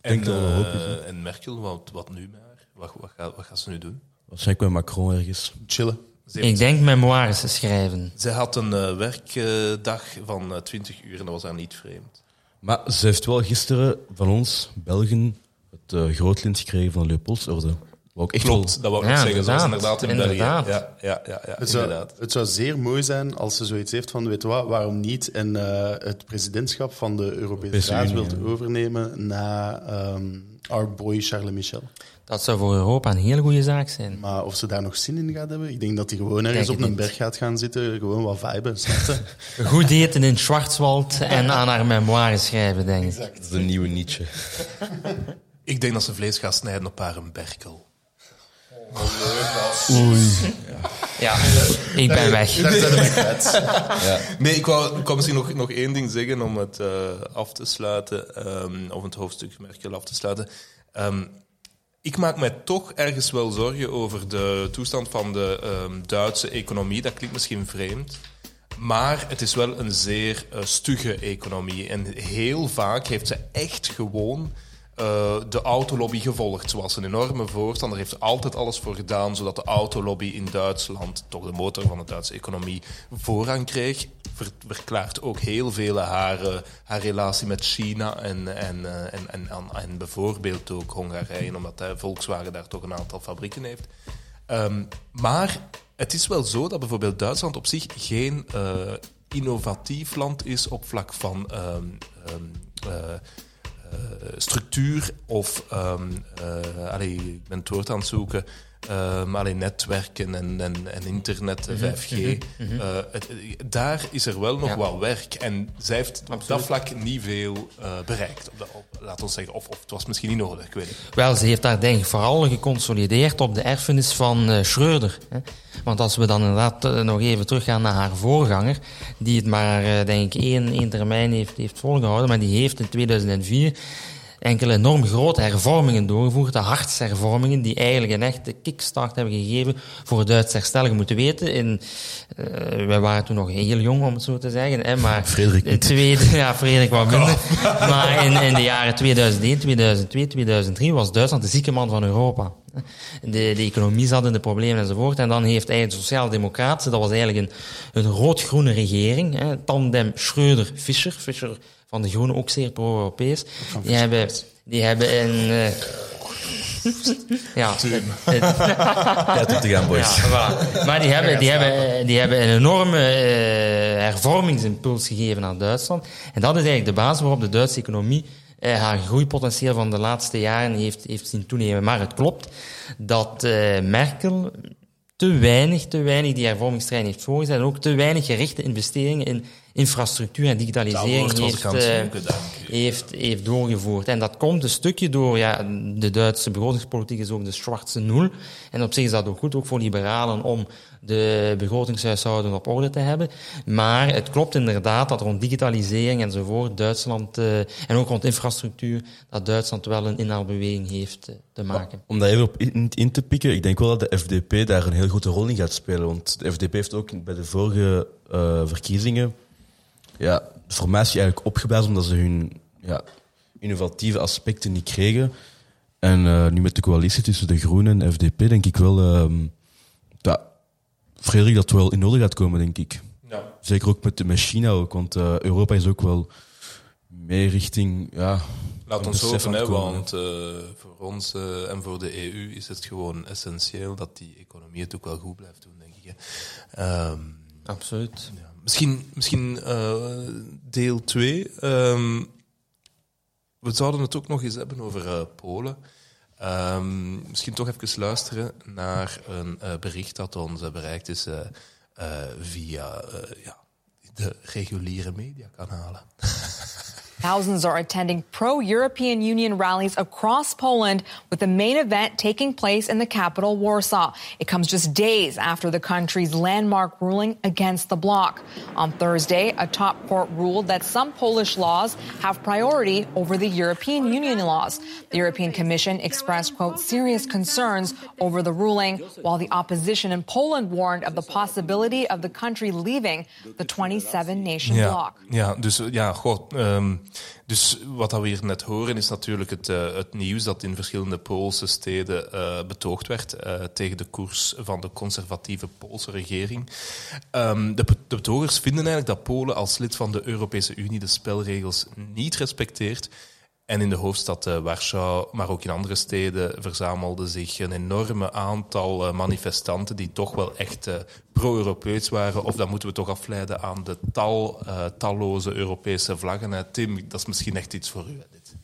En, denk er eh, en Merkel, wat, wat nu met haar? Wat, wat, gaat, wat gaat ze nu doen? waarschijnlijk bij Macron ergens. Chillen. Ze, Ik denk memoires schrijven. ze had een eh, werkdag van eh, 20 uur en dat was haar niet vreemd. Maar ze heeft wel gisteren van ons, Belgen, het uh, grootlint gekregen van de Leopoldsorde. Wat ook echt Klopt, wel... dat wou ik Ja, nog zeggen. Zoals inderdaad. inderdaad in Inderdaad. België. Ja, ja, ja, ja Het zou, inderdaad. het zou zeer mooi zijn als ze zoiets heeft van, weet je wat, waarom niet en eh, het presidentschap van de Europese Europese Raad Unie, wilt ja. overnemen na ehm our boy Charles Michel. Dat zou voor Europa een hele goede zaak zijn. Maar of ze daar nog zin in gaat hebben, ik denk dat hij gewoon ergens op een berg gaat gaan zitten, gewoon wat viben, je? Goed eten in Schwarzwald en aan haar memoires schrijven, denk ik. Dat is de nieuwe Nietzsche. Ik denk dat ze vlees gaat snijden op haar een berkel. Ja, ik ben weg. Nee, ik wou, ik wou misschien nog, nog één ding zeggen om het eh, af te sluiten, ehm, of het hoofdstuk Merkel af te sluiten. Ehm, ik maak mij toch ergens wel zorgen over de toestand van de ehm, Duitse economie. Dat klinkt misschien vreemd. maar het is wel een zeer eh, stugge economie. En heel vaak heeft ze echt gewoon eh, de autolobby gevolgd. Ze was een enorme voorstander, heeft altijd alles voor gedaan, zodat de autolobby in Duitsland, toch de motor van de Duitse economie, voorrang kreeg. Ver- verklaart ook heel veel haar, haar relatie met China en, en, eh, en, en, en, en bijvoorbeeld ook Hongarije, omdat Volkswagen daar toch een aantal fabrieken heeft. Ehm, maar het is wel zo dat bijvoorbeeld Duitsland op zich geen eh, innovatief land is op vlak van ehm, ehm, eh, eh, structuur of, eh, allee, ik ben het woord aan het zoeken, ehm, allee, netwerken en, en, en internet, eh, Mhm, 5G. mhm, mhm. Eh, het- daar is er wel nog Ja. wel werk. En zij heeft op dat vlak niet veel eh, bereikt. Op laat ons zeggen, of, of het was misschien niet nodig, ik weet het. Wel, ze heeft daar denk ik vooral geconsolideerd op de erfenis van eh Schreuder. Hè. Want als we dan inderdaad nog even teruggaan naar haar voorganger, die het maar, denk ik, één, één termijn heeft, heeft volgehouden, maar die heeft in 2004 enkele enorm grote hervormingen doorgevoerd, de hartshervormingen, die eigenlijk een echte kickstart hebben gegeven voor het Duits herstel. Je moet weten, in, eh, wij waren toen nog heel jong, om het zo te zeggen, hè, maar... Frederik niet. tweede, ja, Frederik wat minder. Maar in, in de jaren 2001, 2002, 2003 was Duitsland de zieke man van Europa. De, de economie zat in de problemen enzovoort. En dan heeft eigenlijk de Sociaal-Democraten, dat was eigenlijk een, een rood-groene regering, hè, tandem Schreuder-Fischer, Fischer van de Groenen ook zeer pro-Europees. Die hebben, die hebben een... eh, ja, het- het- te gaan, boys. Ja, voilà. Maar die hebben, die, hebben, die hebben een enorme eh, hervormingsimpuls gegeven aan Duitsland. En dat is eigenlijk de basis waarop de Duitse economie eh, haar groeipotentieel van de laatste jaren heeft, heeft zien toenemen. Maar het klopt dat eh, Merkel te weinig, te weinig die hervormingstrein heeft voorgezet en ook te weinig gerichte investeringen in infrastructuur en digitalisering heeft, eh, heeft, heeft doorgevoerd. En dat komt een stukje door, ja, de Duitse begrotingspolitiek is ook de zwarte nul. En op zich is dat ook goed, ook voor liberalen, om de begrotingshuishouden op orde te hebben. Maar het klopt inderdaad dat rond digitalisering enzovoort Duitsland, eh, en ook rond infrastructuur, dat Duitsland wel een inhaalbeweging heeft eh, te maken. Om daar even op in, in te pikken, ik denk wel dat de FDP daar een heel grote rol in gaat spelen. Want de FDP heeft ook bij de vorige eh, verkiezingen ja, de formatie eigenlijk opgeblazen omdat ze hun ja, innovatieve aspecten niet kregen. En eh, nu met de coalitie tussen de Groenen en FDP denk ik wel ehm, dat Frederik dat wel in orde gaat komen, denk ik. Ja. Zeker ook met, met China ook, want eh, Europa is ook wel meer richting... Ja, Laat ons hopen, hè, want eh, voor ons en voor de EU is het gewoon essentieel dat die economie het ook wel goed blijft doen, denk ik. Ehm, Absoluut. ja. Misschien, misschien eh, deel 2. we zouden het ook nog eens hebben over eh, Polen. Ehm, misschien toch even luisteren naar een eh, bericht dat ons bereikt is via ja, de reguliere mediakanalen. Thousands are attending pro European Union rallies across Poland, with the main event taking place in the capital, Warsaw. It comes just days after the country's landmark ruling against the bloc. On Thursday, a top court ruled that some Polish laws have priority over the European Union laws. The European Commission expressed, quote, serious concerns over the ruling, while the opposition in Poland warned of the possibility of the country leaving the 27 nation bloc. ja dus, ja, goh, ehm, dus wat we hier net horen is natuurlijk het, eh, het nieuws dat in verschillende Poolse steden eh, betoogd werd eh, tegen de koers van de conservatieve Poolse regering. Ehm, de, de betogers vinden eigenlijk dat Polen als lid van de Europese Unie de spelregels niet respecteert. En in de hoofdstad eh, Warschau, maar ook in andere steden, verzamelde zich een enorme aantal eh, manifestanten die toch wel echt eh, pro-Europees waren. Of dat moeten we toch afleiden aan de tal, talloze Europese vlaggen. Tim, dat is misschien echt iets voor u. Dit.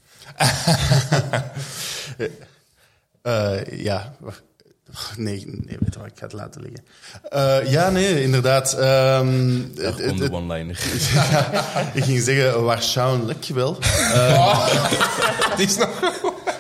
Ja. Nee, nee, weet je wat, ik ga het laten liggen. Eh, ja, nee, inderdaad. ehm, het- de het- one-liner. ik ging zeggen, waarschijnlijk wel. Eh, Die is nog...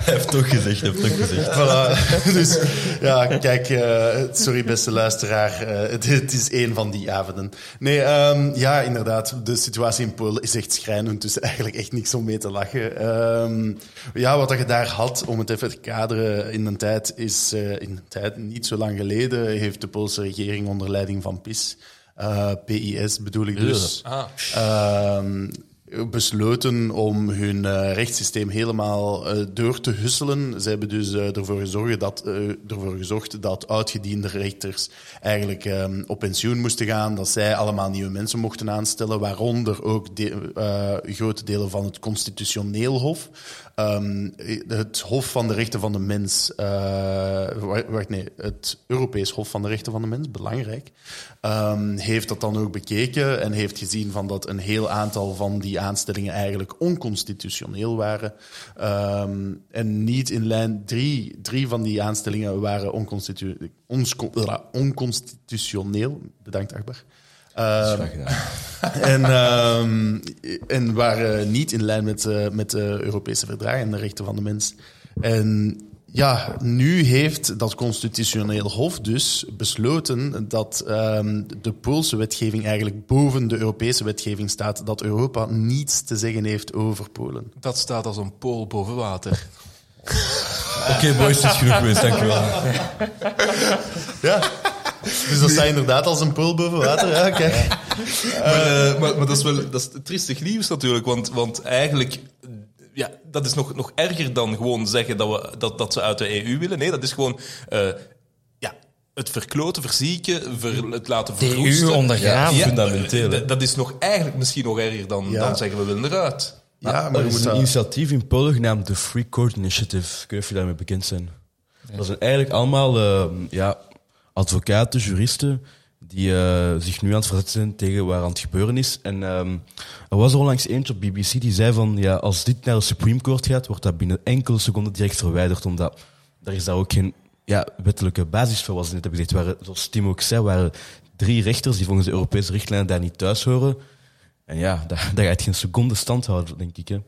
Hij heeft toch gezegd, heeft toch gezegd. Voilà. Dus ja, kijk, eh, sorry beste luisteraar, eh, het, het is één van die avonden. Nee, ehm, ja, inderdaad, de situatie in Polen is echt schrijnend, dus eigenlijk echt niks om mee te lachen. Ehm, ja, wat dat je daar had, om het even te kaderen, in een tijd is, eh, in een tijd niet zo lang geleden, heeft de Poolse regering onder leiding van PiS eh, PIS bedoel ik dus, Ah. ehm, besloten om hun eh, rechtssysteem helemaal eh, door te husselen. Ze hebben dus eh, ervoor, gezorgd dat, ervoor gezorgd dat uitgediende rechters eigenlijk op pensioen moesten gaan, dat zij allemaal nieuwe mensen mochten aanstellen, waaronder ook grote delen van het constitutioneel hof. Ehm, het Hof van de Rechten van de Mens, eh, wa- wacht, nee, het Europees Hof van de Rechten van de Mens, belangrijk, ehm, heeft dat dan ook bekeken en heeft gezien van dat een heel aantal van die aanstellingen eigenlijk onconstitutioneel waren. Ehm, en niet in lijn, drie, drie van die aanstellingen waren onconstitutioneel. Bedankt, Akbar. Ehm, en, ehm, en waren niet in lijn met, eh, met de Europese verdragen en de rechten van de mens. En ja, nu heeft dat constitutioneel hof dus besloten dat ehm, de Poolse wetgeving eigenlijk boven de Europese wetgeving staat, dat Europa niets te zeggen heeft over Polen. Dat staat als een pool boven water. Oké, boys, het is genoeg geweest, dankjewel. Ja. Dus dat staat inderdaad als een pool boven water. Ja, kijk. Maar, eh, maar, maar dat is wel dat is triestig nieuws natuurlijk, want, want eigenlijk... Ja, dat is nog, nog erger dan gewoon zeggen dat, we, dat, dat ze uit de EU willen. Nee, dat is gewoon eh, ja, het verkloten, verzieken, ver- het laten De EU verroesten. ondergraven. Ja, Fundamenteel, Dat is nog eigenlijk misschien nog erger dan, Ja. dan zeggen we willen eruit. Ja, Maar maar er is een dat- initiatief in Polen genaamd de Free Court Initiative. Ik weet niet of je daarmee bekend zijn. Dat zijn eigenlijk allemaal eh, ja, advocaten, juristen, die eh, zich nu aan het verzetten zijn tegen wat er aan het gebeuren is. En ehm, er was er onlangs eentje op BBC die zei van, ja, als dit naar de Supreme Court gaat, wordt dat binnen enkele seconden direct verwijderd, omdat er is daar ook geen ja, wettelijke basis voor, was net heb gezegd. Waren, zoals Tim ook zei, waren drie rechters die volgens de Europese richtlijnen daar niet thuis horen. En ja, dat, dat gaat geen seconde stand houden, denk ik. Hè.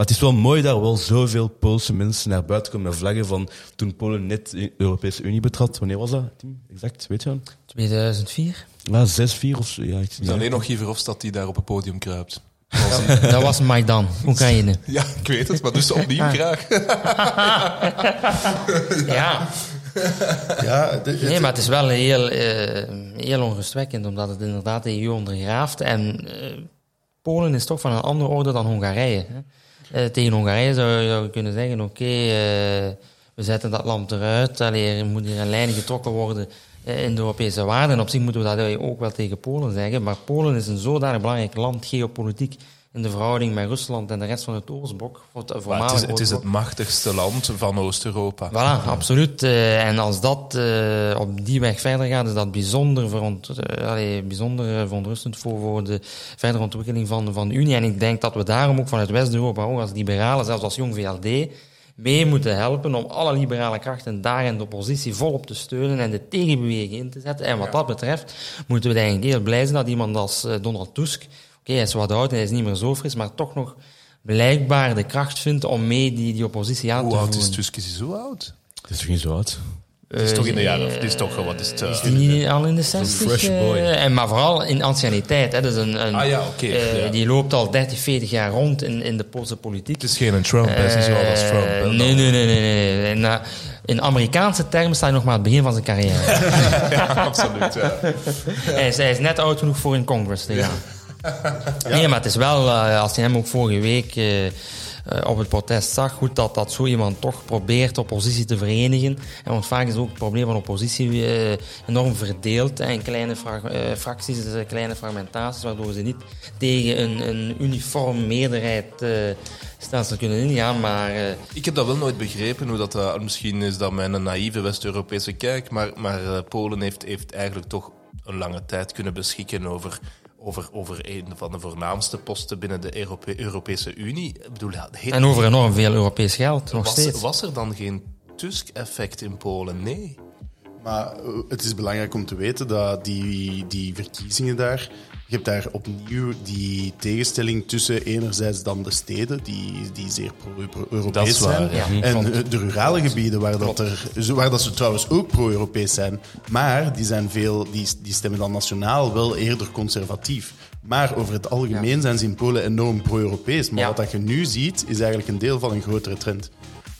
Maar het is wel mooi dat er wel zoveel Poolse mensen naar buiten komen met vlaggen van toen Polen net de Europese Unie betrad. Wanneer was dat, Tim? Exact, weet je wel? 2004. Ja, 6, 4 of zo. Ja, ik, is ja. alleen nog Guy Verhofstadt die daar op het podium kruipt. Dat was Maidan, Oekraïne. Ja, ik weet het, maar dus opnieuw Ah. graag. Ja. Ja, Nee, maar het is wel heel, eh, heel onrustwekkend, omdat het inderdaad de EU ondergraaft. En eh, Polen is toch van een andere orde dan Hongarije. Hè? Eh, tegen Hongarije zou je, kunnen zeggen, oké, eh, we zetten dat land eruit. Allee, moet hier een lijn getrokken worden eh, in de Europese waarden. En op zich moeten we dat ook wel tegen Polen zeggen. Maar Polen is een zodanig belangrijk land, geopolitiek, in de verhouding met Rusland en de rest van het Oostblok. voor het Maar het, voormalig is, het is het machtigste land van Oost-Europa. Voilà, absoluut. Eh, en als dat eh, op die weg verder gaat, is dat bijzonder, veront, eh, allee, bijzonder verontrustend voor, voor de verdere ontwikkeling van, van de Unie. En ik denk dat we daarom ook vanuit West-Europa, ook als liberalen, zelfs als Jong VLD, mee moeten helpen om alle liberale krachten daar in de oppositie volop te steunen en de tegenbeweging in te zetten. En wat dat betreft moeten we eigenlijk heel blij zijn dat iemand als Donald Tusk, hij is wat oud en hij is niet meer zo fris, maar toch nog blijkbaar de kracht vindt om mee die, die oppositie aan Hoe te oud voeren. is Tusk? Is hij zo oud? Het is toch niet zo oud? Het is toch in de jaren... Het is toch, wat is het? eh, Is die niet al in de 60? fresh boy. eh, en maar vooral in anciëniteit. Hè. Dus een, een, Ah ja, oké, eh, ja. Die loopt al 30, 40 jaar rond in, in de Poolse politiek. Het is geen Trump, hij is niet zo oud als Trump. hè. Eh, nee, nee, nee, nee. nee. In, eh, in Amerikaanse termen staat hij nog maar aan het begin van zijn carrière. Ja, absoluut. Ja. hij, is, hij is net oud genoeg voor in Congress te gaan. Nee, maar het is wel, eh, als je hem ook vorige week eh, eh, op het protest zag, goed dat, dat zo iemand toch probeert oppositie te verenigen. En want vaak is ook het probleem van oppositie enorm verdeeld hè, in kleine fra- fracties, kleine fragmentaties, waardoor ze niet tegen een, een uniform meerderheid stelsel kunnen ingaan. Maar Ik heb dat wel nooit begrepen, hoe dat, misschien is dat mijn naïeve West-Europese kijk, maar, maar Polen heeft, heeft eigenlijk toch een lange tijd kunnen beschikken over, over, over een van de voornaamste posten binnen de Europe- Europese Unie. Ik bedoel, en over enorm veel Europees geld, nog was, steeds. was er dan geen Tusk-effect in Polen? Nee. Maar eh, het is belangrijk om te weten dat die, die verkiezingen daar. Je hebt daar opnieuw die tegenstelling tussen enerzijds dan de steden, die, die zeer pro-Europees zijn, ja. en de rurale gebieden, waar, dat er, waar dat ze trouwens ook pro-Europees zijn. Maar die, zijn veel, die, die stemmen dan nationaal wel eerder conservatief. Maar over het algemeen zijn ze in Polen enorm pro-Europees. Maar Ja. wat dat je nu ziet, is eigenlijk een deel van een grotere trend.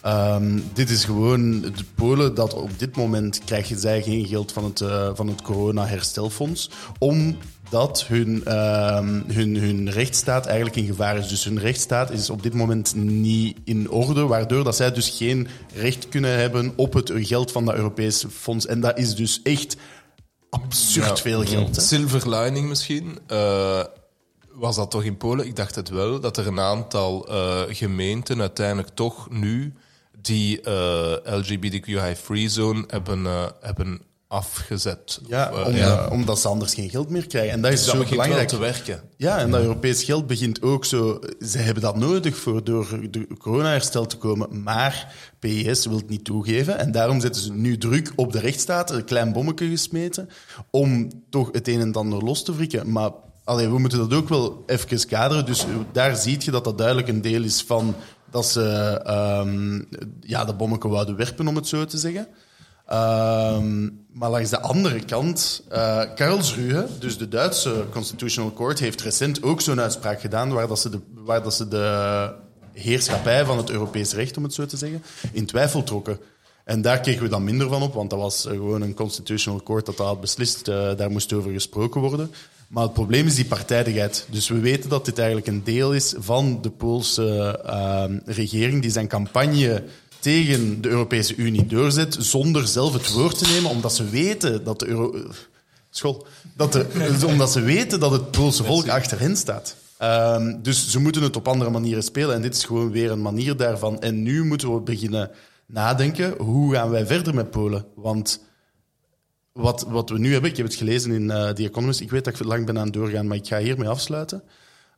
Ehm, dit is gewoon de Polen dat op dit moment krijgen zij geen geld van het, eh, van het corona-herstelfonds. Omdat hun, ehm, hun, hun rechtsstaat eigenlijk in gevaar is. Dus hun rechtsstaat is op dit moment niet in orde, waardoor dat zij dus geen recht kunnen hebben op het geld van dat Europese fonds. En dat is dus echt absurd Ja. veel geld. hè. Silver lining misschien. eh, was dat toch in Polen? Ik dacht het wel. Dat er een aantal eh, gemeenten uiteindelijk toch nu die eh LGBTQI-free zone hebben, hebben afgezet. Ja, Of, eh, omdat, omdat ze anders geen geld meer krijgen. En dat is Dus zo belangrijk. te werken. Ja, en dat Europees geld begint ook zo. Ze hebben dat nodig voor door de corona-herstel te komen. Maar PIS wil het niet toegeven. En daarom zetten ze nu druk op de rechtsstaat, een klein bommetje gesmeten, om toch het een en ander los te wrikken. Maar allee, we moeten dat ook wel even kaderen. Dus daar zie je dat dat duidelijk een deel is van dat ze ehm, ja, dat bommetje wouden werpen, om het zo te zeggen. Ehm, maar langs de andere kant, eh Karlsruhe, dus de Duitse Constitutional Court, heeft recent ook zo'n uitspraak gedaan waar, dat ze de, waar dat ze de heerschappij van het Europees recht, om het zo te zeggen, in twijfel trokken. En daar kregen we dan minder van op, want dat was gewoon een Constitutional Court dat dat had beslist. eh, daar moest over gesproken worden. Maar het probleem is die partijdigheid. Dus we weten dat dit eigenlijk een deel is van de Poolse ehm, regering die zijn campagne tegen de Europese Unie doorzet zonder zelf het woord te nemen, omdat ze weten dat de Euro... School. Dat de, omdat ze weten dat het Poolse volk achter hen staat. Ehm, dus ze moeten het op andere manieren spelen. En dit is gewoon weer een manier daarvan. En nu moeten we beginnen nadenken, hoe gaan wij verder met Polen? Want wat, wat we nu hebben, ik heb het gelezen in eh The Economist, ik weet dat ik lang ben aan het doorgaan, maar ik ga hiermee afsluiten,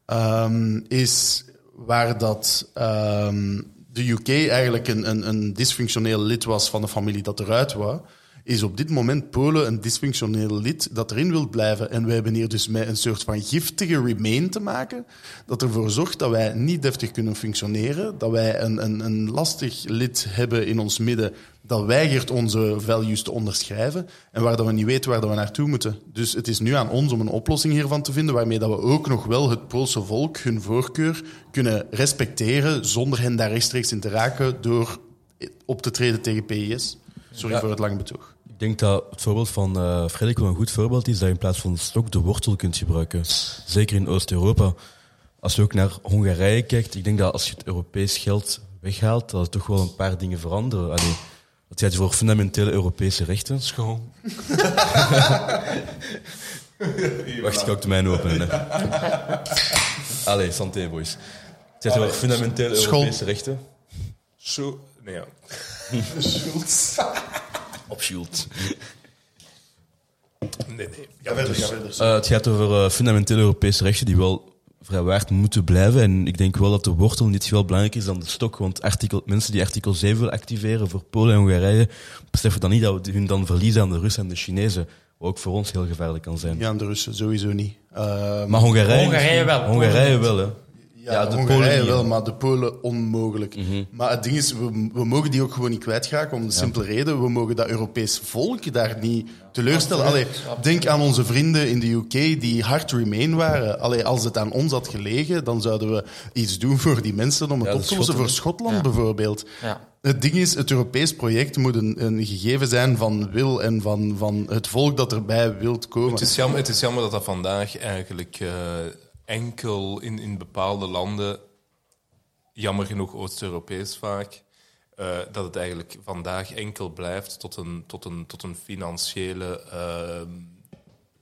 Ehm, is waar dat ehm, de UK eigenlijk een, een, een dysfunctioneel lid was van de familie dat eruit wou, is op dit moment Polen een dysfunctioneel lid dat erin wil blijven. En wij hebben hier dus met een soort van giftige remain te maken, dat ervoor zorgt dat wij niet deftig kunnen functioneren, dat wij een, een, een lastig lid hebben in ons midden dat weigert onze values te onderschrijven en waar dat we niet weten waar dat we naartoe moeten. Dus het is nu aan ons om een oplossing hiervan te vinden waarmee dat we ook nog wel het Poolse volk hun voorkeur kunnen respecteren zonder hen daar rechtstreeks in te raken door op te treden tegen PIS. Sorry Ja. voor het lange betoog. Ik denk dat het voorbeeld van eh Frederik wel een goed voorbeeld is dat je in plaats van stok de wortel kunt gebruiken. Zeker in Oost-Europa. Als je ook naar Hongarije kijkt, ik denk dat als je het Europees geld weghaalt, dat er toch wel een paar dingen veranderen. Allee, dat gaat voor fundamentele Europese rechten. Schoon. Wacht, ik ga ook de mijne openen. hè. Allee, santé, boys. Het gaat over fundamentele. Europese rechten. Zo, nee, ja. Op Schuld. Nee, nee. Ga verder, ga verder. Eh, het gaat over eh, fundamentele Europese rechten die wel vrijwaard moeten blijven. En ik denk wel dat de wortel in dit geval belangrijker is dan de stok. Want artikel, mensen die artikel 7 willen activeren voor Polen en Hongarije, beseffen dan niet dat we hun dan verliezen aan de Russen en de Chinezen. Wat ook voor ons heel gevaarlijk kan zijn. Ja, aan de Russen sowieso niet. Uh, Maar Hongarije, Hongarije wel. Hongarije wel, hè. Ja, de Hongarije Polen wel, maar de Polen onmogelijk. Maar het ding is, we, we mogen die ook gewoon niet kwijtraken om de simpele reden. We mogen dat Europees volk daar niet teleurstellen. Allee, denk aan onze vrienden in de UK die hard Remain waren. Allee, als het aan ons had gelegen, dan zouden we iets doen voor die mensen om het Ja, op te lossen. Voor. Schotland Ja. bijvoorbeeld. Ja. Het ding is, het Europees project moet een, een gegeven zijn van wil en van, van het volk dat erbij wilt komen. Het is jammer, het is jammer dat dat vandaag eigenlijk eh, enkel in, in bepaalde landen, jammer genoeg Oost-Europees vaak, eh, dat het eigenlijk vandaag enkel blijft tot een, tot een, tot een financiële ehm,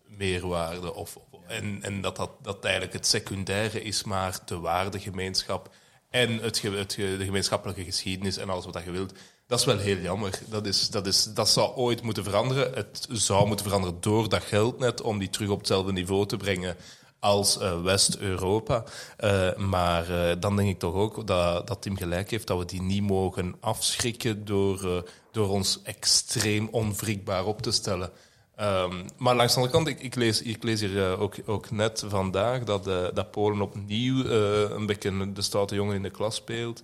meerwaarde. Of, en en dat, dat dat eigenlijk het secundaire is, maar de waardegemeenschap en het, het, de gemeenschappelijke geschiedenis en alles wat je wilt. Dat is wel heel jammer. Dat, is, dat, is, dat zou ooit moeten veranderen. Het zou moeten veranderen door dat geld net om die terug op hetzelfde niveau te brengen als eh, West-Europa. Eh, maar eh, dan denk ik toch ook dat, dat Tim gelijk heeft dat we die niet mogen afschrikken door, door ons extreem onwrikbaar op te stellen. Ehm, maar langs de andere kant, ik, ik, lees, ik lees hier ook, ook net vandaag dat, dat Polen opnieuw een beetje de stoute jongen in de klas speelt.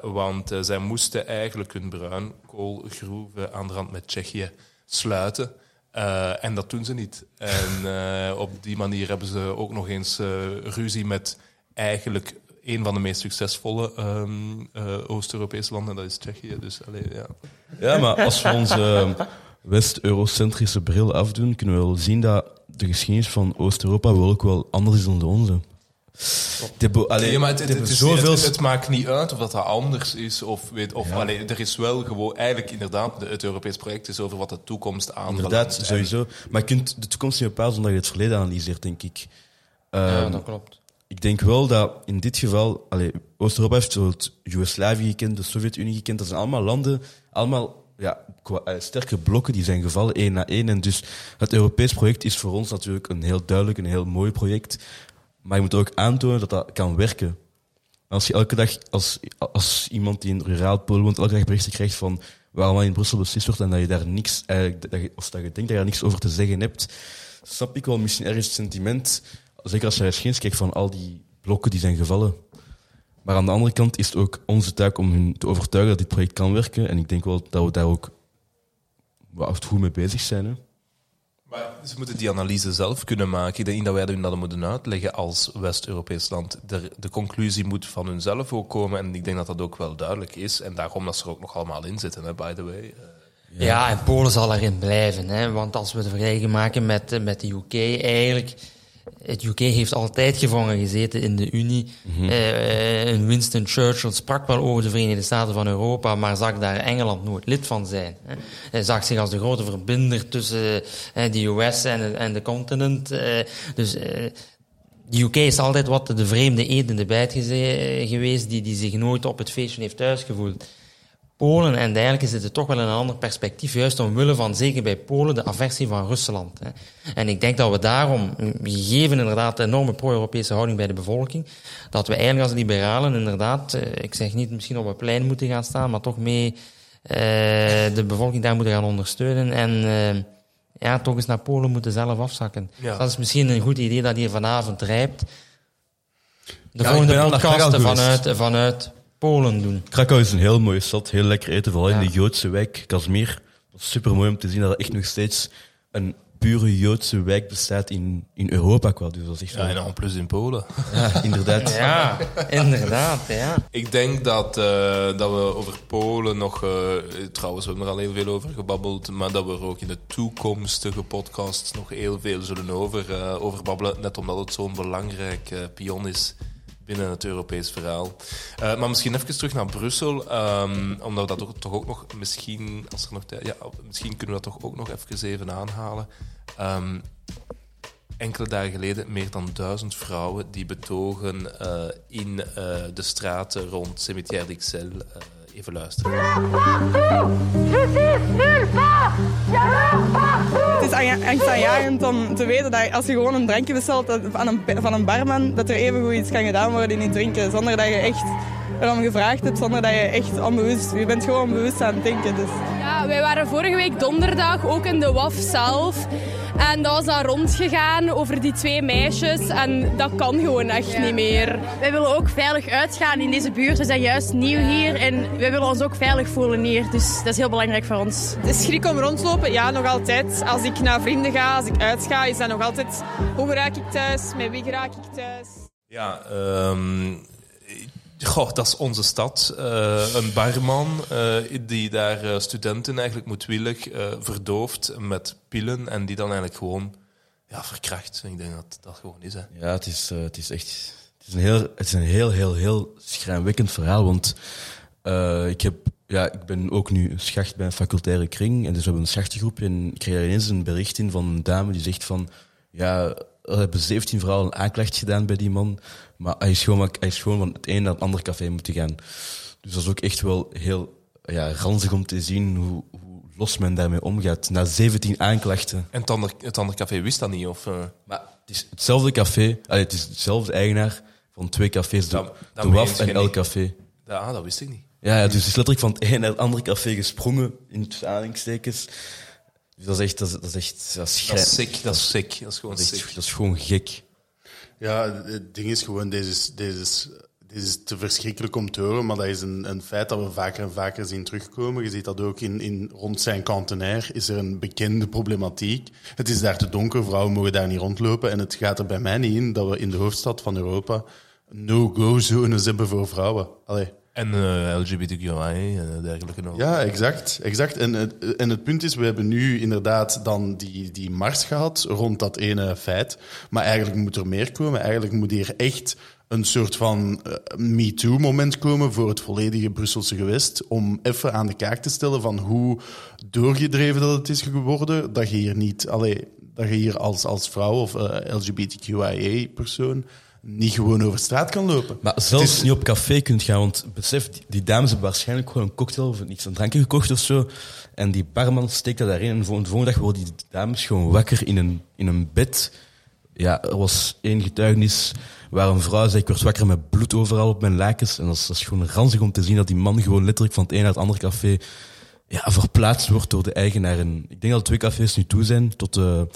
Want zij moesten eigenlijk hun bruinkoolgroeven aan de rand met Tsjechië sluiten. Eh, en dat doen ze niet. En eh, op die manier hebben ze ook nog eens eh, ruzie met eigenlijk een van de meest succesvolle ehm, eh, Oost-Europese landen, dat is Tsjechië. Dus, allee, ja. Ja, maar als we onze West-Eurocentrische bril afdoen, kunnen we wel zien dat de geschiedenis van Oost-Europa wel ook wel anders is dan de onze. De bo- allee, Ja, maar het, zoveel... het- het maakt niet uit of dat, dat anders is. Of, weet, of, allee, er is wel gewoon, eigenlijk inderdaad, de- het Europees project is over wat de toekomst aanbelangt. Inderdaad, En- sowieso. Maar je kunt de toekomst niet bepalen zonder dat je het verleden analyseert, denk ik. Ja, Ehm, dat klopt. Ik denk wel dat in dit geval, Oost-Europa heeft bijvoorbeeld Joegoslavië gekend, de Sovjet-Unie gekend. Dat zijn allemaal landen, allemaal ja, qua, eh, sterke blokken die zijn gevallen één na één. En dus het Europees project is voor ons natuurlijk een heel duidelijk, een heel mooi project. Maar je moet ook aantonen dat dat kan werken. Als je elke dag, als, als iemand die in ruraal Polen woont, elke dag berichten krijgt van waar allemaal in Brussel beslist wordt en dat je daar niks, eigenlijk, dat je, of dat je denkt dat je daar niks over te zeggen hebt, snap ik wel misschien ergens het sentiment, zeker als je naar geschiedenis kijkt van al die blokken die zijn gevallen. Maar aan de andere kant is het ook onze taak om hun te overtuigen dat dit project kan werken. En ik denk wel dat we daar ook echt goed mee bezig zijn. Hè. Maar ze moeten die analyse zelf kunnen maken. Ik denk dat wij hun dat moeten uitleggen als West-Europees land. De, de conclusie moet van hunzelf ook komen. En ik denk dat dat ook wel duidelijk is. En daarom dat ze er ook nog allemaal in zitten, by the way. Ja, en Polen zal erin blijven. Hè? Want als we de vergelijking maken met, eh, met de UK, eigenlijk. Het UK heeft altijd gevangen gezeten in de Unie. Eh, en Winston Churchill sprak wel over de Verenigde Staten van Europa, maar zag daar Engeland nooit lid van zijn. Hè? Hij zag zich als de grote verbinder tussen eh, de US en, de- en de continent. Eh, dus eh, de UK is altijd wat de vreemde eend in de bijt geweest, die, die zich nooit op het feestje heeft thuisgevoeld. Polen en dergelijke zitten toch wel in een ander perspectief, juist omwille van, zeker bij Polen, de aversie van Rusland. Hè. En ik denk dat we daarom, gegeven inderdaad de enorme pro-Europese houding bij de bevolking, dat we eigenlijk als liberalen inderdaad, eh, ik zeg niet misschien op een plein moeten gaan staan, maar toch mee eh, de bevolking daar moeten gaan ondersteunen en eh, ja, toch eens naar Polen moeten zelf afzakken. Ja. Dat is misschien een goed idee dat hier vanavond rijpt. De volgende podcast vanuit, vanuit Polen doen. Krakau is een heel mooie stad, heel lekker eten, vooral Ja. in de Joodse wijk Kazmir. Super mooi om te zien dat er echt nog steeds een pure Joodse wijk bestaat in, in Europa. Qua. Dus dat is echt ja, wel- en en plus in Polen. ja, inderdaad. Ja, inderdaad, ja. Ik denk dat, eh, dat we over Polen nog... eh, trouwens, we hebben er al heel veel over gebabbeld. Maar dat we er ook in de toekomstige podcasts nog heel veel zullen over, eh, over babbelen. Net omdat het zo'n belangrijk pion is binnen het Europees verhaal. Eh, maar misschien even terug naar Brussel. ehm, omdat we dat toch, ook nog... Misschien, als er nog tijd... Ja, misschien kunnen we dat toch ook nog even even aanhalen. Ehm, enkele dagen geleden meer dan duizend vrouwen die betogen eh, in eh, de straten rond Cimetière d'Ixelles. Even luisteren. Het is ang- angstaanjagend om te weten dat als je gewoon een drankje bestelt van een, van een barman, dat er even goed iets kan gedaan worden in het drinken. Zonder dat je echt erom gevraagd hebt, zonder dat je echt onbewust... Je bent gewoon bewust aan het denken. Dus. Ja, wij waren vorige week donderdag ook in de WAF zelf. En dat was dan rondgegaan over die twee meisjes. En dat kan gewoon echt niet meer. Wij willen ook veilig uitgaan in deze buurt. We zijn juist nieuw hier en wij willen ons ook veilig voelen hier. Dus dat is heel belangrijk voor ons. De schrik om rondlopen, ja, nog altijd. Als ik naar vrienden ga, als ik uitga, is dat nog altijd... Hoe raak ik thuis? Met wie raak ik thuis? Ja, ehm, goh, dat is onze stad. Eh, een barman eh, die daar eh, studenten eigenlijk moedwillig verdooft met pillen en die dan eigenlijk gewoon ja, verkracht. Ik denk dat dat gewoon is. Hè. Ja, het is, het is echt... Het is een heel, het is een heel, heel, heel schrijnwekkend verhaal, want ik, heb, ja, ik ben ook nu schacht bij een facultaire kring en dus we hebben een schachtengroep en ik kreeg ineens een bericht in van een dame die zegt van ja, er hebben 17 vrouwen een aanklacht gedaan bij die man, maar hij is gewoon, hij is gewoon van het ene naar het andere café moeten gaan. Dus dat is ook echt wel heel ja, ranzig om te zien hoe, hoe los men daarmee omgaat. Na 17 aanklachten. En het andere, het andere café wist dat niet? Of, eh? Maar het is hetzelfde café, allee, het is dezelfde eigenaar van twee cafés, de, Dat- dat de meent WAF en El. Café. Ja, ah, dat wist ik niet. Ja, ja, dus het is letterlijk van het ene naar het andere café gesprongen, in tussen aanhalingstekens. Dus dat is echt, dat is, dat is echt, dat is, Dat is sick, dat is sick. Dat is gewoon dat is, sick. dat is gewoon gek. Ja, het ding is gewoon, deze is, deze deze is te verschrikkelijk om te horen, maar dat is een, een feit dat we vaker en vaker zien terugkomen. Je ziet dat ook in, in rond zijn kantenair is er een bekende problematiek. Het is daar te donker, vrouwen mogen daar niet rondlopen en het gaat er bij mij niet in dat we in de hoofdstad van Europa no-go-zones hebben voor vrouwen. Allee. En uh, LGBTQI en dergelijke nog. Ja, exact. exact. En, en het punt is, we hebben nu inderdaad dan die, die mars gehad rond dat ene feit. Maar eigenlijk moet er meer komen. Eigenlijk moet hier echt een soort van eh, MeToo-moment komen voor het volledige Brusselse gewest. Om even aan de kaak te stellen van hoe doorgedreven dat het is geworden. Dat je hier niet, allee, dat je hier als, als vrouw of eh, LGBTQIA-persoon niet gewoon over straat kan lopen. Maar zelfs is- niet op café kunt gaan, want besef, die, dames hebben waarschijnlijk gewoon een cocktail of iets, een drankje gekocht of zo. En die barman steekt dat daarin. En de volgende, de volgende dag worden die dames gewoon wakker in een, in een bed. Ja, er was één getuigenis waar een vrouw zei, ik word wakker met bloed overal op mijn lakens. En dat is, dat is gewoon ranzig om te zien dat die man gewoon letterlijk van het een naar het andere café ja, verplaatst wordt door de eigenaar. En ik denk dat twee cafés nu toe zijn tot de...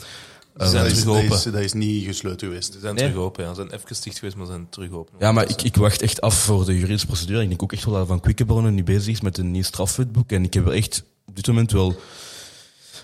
Ze zijn dat, is, terug dat, open. is, dat is niet gesloten geweest. Ze zijn Nee. terug open, ja. Ze zijn even dicht geweest, maar ze zijn terug open. Ja, maar ik, ik wacht echt af voor de juridische procedure. Ik denk ook echt wel dat Van Quickenborne nu bezig is met een nieuw strafwetboek. En ik heb er echt op dit moment wel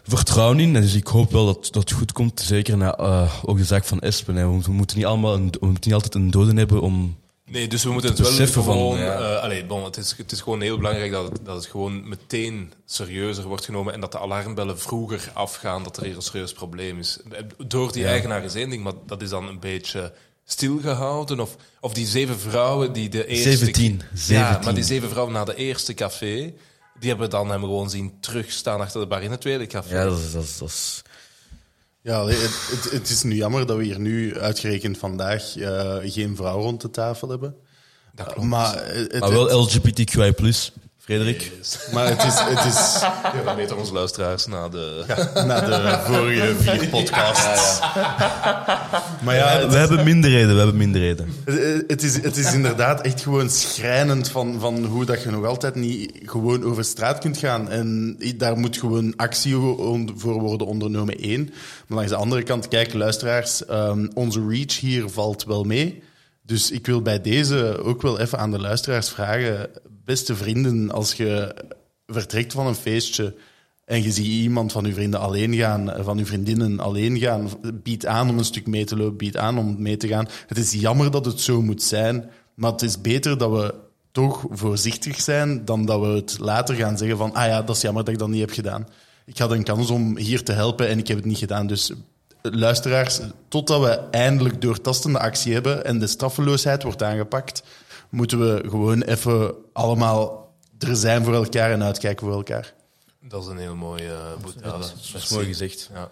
vertrouwen in. En dus ik hoop wel dat dat goed komt. Zeker na eh, ook de zaak van Espen. hè. We, we moeten niet allemaal een, we moeten niet altijd een doden hebben om... Nee, dus we moeten het wel van, gewoon... ja. eh, allee, bon, het, is, het is gewoon heel belangrijk dat het, dat het gewoon meteen serieuzer wordt genomen en dat de alarmbellen vroeger afgaan dat er hier een serieus probleem is. Door die Ja. eigenaar is één ding, maar dat is dan een beetje stilgehouden. Of, of die zeven vrouwen die de eerste... 17. Ja, 17. maar die zeven vrouwen na de eerste café, die hebben dan hem gewoon zien terugstaan achter de bar in het tweede café. Ja, dat is... Dat is, dat is Ja, het, het, het is nu jammer dat we hier nu uitgerekend vandaag eh, geen vrouw rond de tafel hebben. Dat klopt. Maar, het, maar wel LGBTQI+, Frederik. maar het is... Het is Ja, we weten onze luisteraars na de... na de vorige vier podcasts. Maar ja, we hebben minderheden, we hebben minderheden. het, het is, het is inderdaad echt gewoon schrijnend van, van hoe dat je nog altijd niet gewoon over straat kunt gaan. En daar moet gewoon actie voor worden ondernomen, één. Maar langs de andere kant, kijk, luisteraars, ehm, onze reach hier valt wel mee. Dus ik wil bij deze ook wel even aan de luisteraars vragen, beste vrienden, als je vertrekt van een feestje en je ziet iemand van uw vrienden alleen gaan, van uw vriendinnen alleen gaan, bied aan om een stuk mee te lopen, bied aan om mee te gaan. Het is jammer dat het zo moet zijn, maar het is beter dat we toch voorzichtig zijn dan dat we het later gaan zeggen van ah ja, dat is jammer dat ik dat niet heb gedaan. Ik had een kans om hier te helpen en ik heb het niet gedaan. Dus luisteraars, totdat we eindelijk doortastende actie hebben en de straffeloosheid wordt aangepakt, moeten we gewoon even allemaal er zijn voor elkaar en uitkijken voor elkaar. Dat is een heel mooi uh, boetade. Dat is- dat is mooi gezegd. Ja.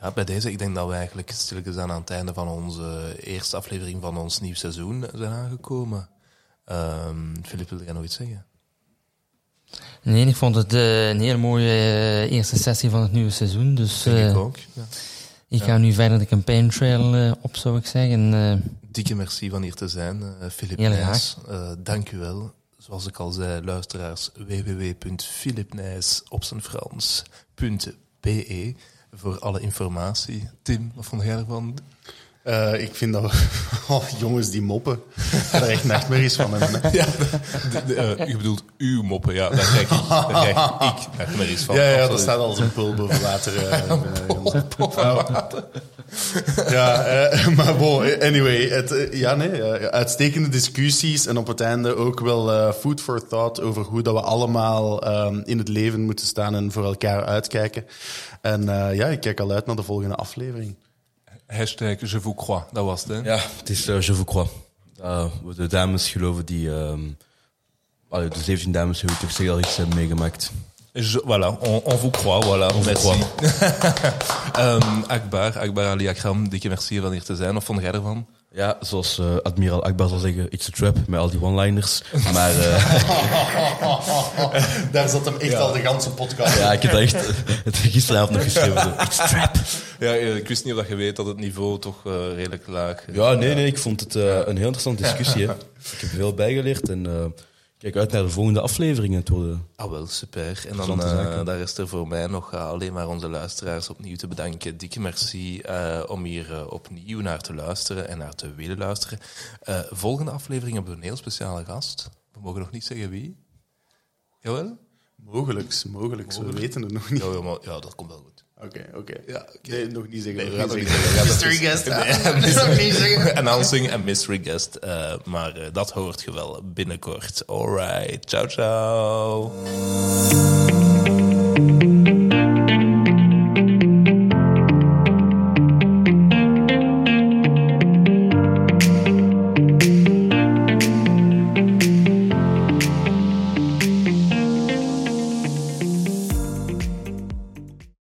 ja, bij deze, ik denk dat we eigenlijk stilletjes aan aan het einde van onze eerste aflevering van ons nieuw seizoen zijn aangekomen. Ehm Filip, wil jij nog iets zeggen? Nee, ik vond het eh, een heel mooie eh, eerste sessie van het nieuwe seizoen. Dus ik eh, ook. Ja. ik Ja. ga nu verder de campaign trail eh, op, zou ik zeggen. Eh, Dikke merci van hier te zijn, eh Filip Heel Nijs. Eh, dank u wel. Zoals ik al zei, luisteraars, www.philipnijs op zijn Frans.be voor alle informatie. Tim, wat vond jij ervan? Eh, ik vind dat... Oh, jongens, die moppen. Er echt nachtmerries van hebben. hè. Ja, de, de, eh, u bedoelt uw moppen, ja, daar krijg ik, daar krijg ik nachtmerries van. Ja, ja, dat staat als een pul boven water. eh, Ja, eh, maar bon, anyway. Het, eh, ja, nee, eh, uitstekende discussies en op het einde ook wel eh, food for thought over hoe dat we allemaal ehm, in het leven moeten staan en voor elkaar uitkijken. En eh, ja, ik kijk al uit naar de volgende aflevering. Hashtag je vous crois, dat was het, hè? Ja, het is uh, Je vous crois. Uh, de dames geloven die... Um, allee, de 17 dames, ik toch zeggen, al iets hebben meegemaakt. Je, voilà, on, on vous croit, voilà. On vous merci. um, Akbar, Akbar Ali Akram, dikke merci van hier te zijn. Wat vond jij ervan? Ja, zoals uh, admiraal Akbar zal zeggen, it's a trap, met al die one-liners. Maar... Uh, Daar zat hem echt ja. al de ganse podcast Ja, ik heb dat echt het gisteravond nog geschreven. It's a trap. Ja, ik wist niet of je weet dat het niveau toch uh, redelijk laag is. Ja, nee, nee, ik vond het uh, een heel interessante discussie. Hè. Ik heb veel bijgeleerd en uh, kijk uit naar de volgende afleveringen. Het worden ah, wel, super. En dan uh, daar is er voor mij nog uh, alleen maar onze luisteraars opnieuw te bedanken. Dikke merci uh, om hier uh, opnieuw naar te luisteren en naar te willen luisteren. Uh, volgende aflevering hebben we een heel speciale gast. We mogen nog niet zeggen wie. Jawel? Mogelijks, mogelijks. We weten het nog niet. Ja, maar, ja dat komt wel goed. Oké, oké. Ja, Nee, nog niet zeggen. Nee, nog niet zeggen. Mystery guest. Niet zeggen. Announcing en mystery guest. eh, maar eh, dat hoort je wel binnenkort. Alright, ciao ciao.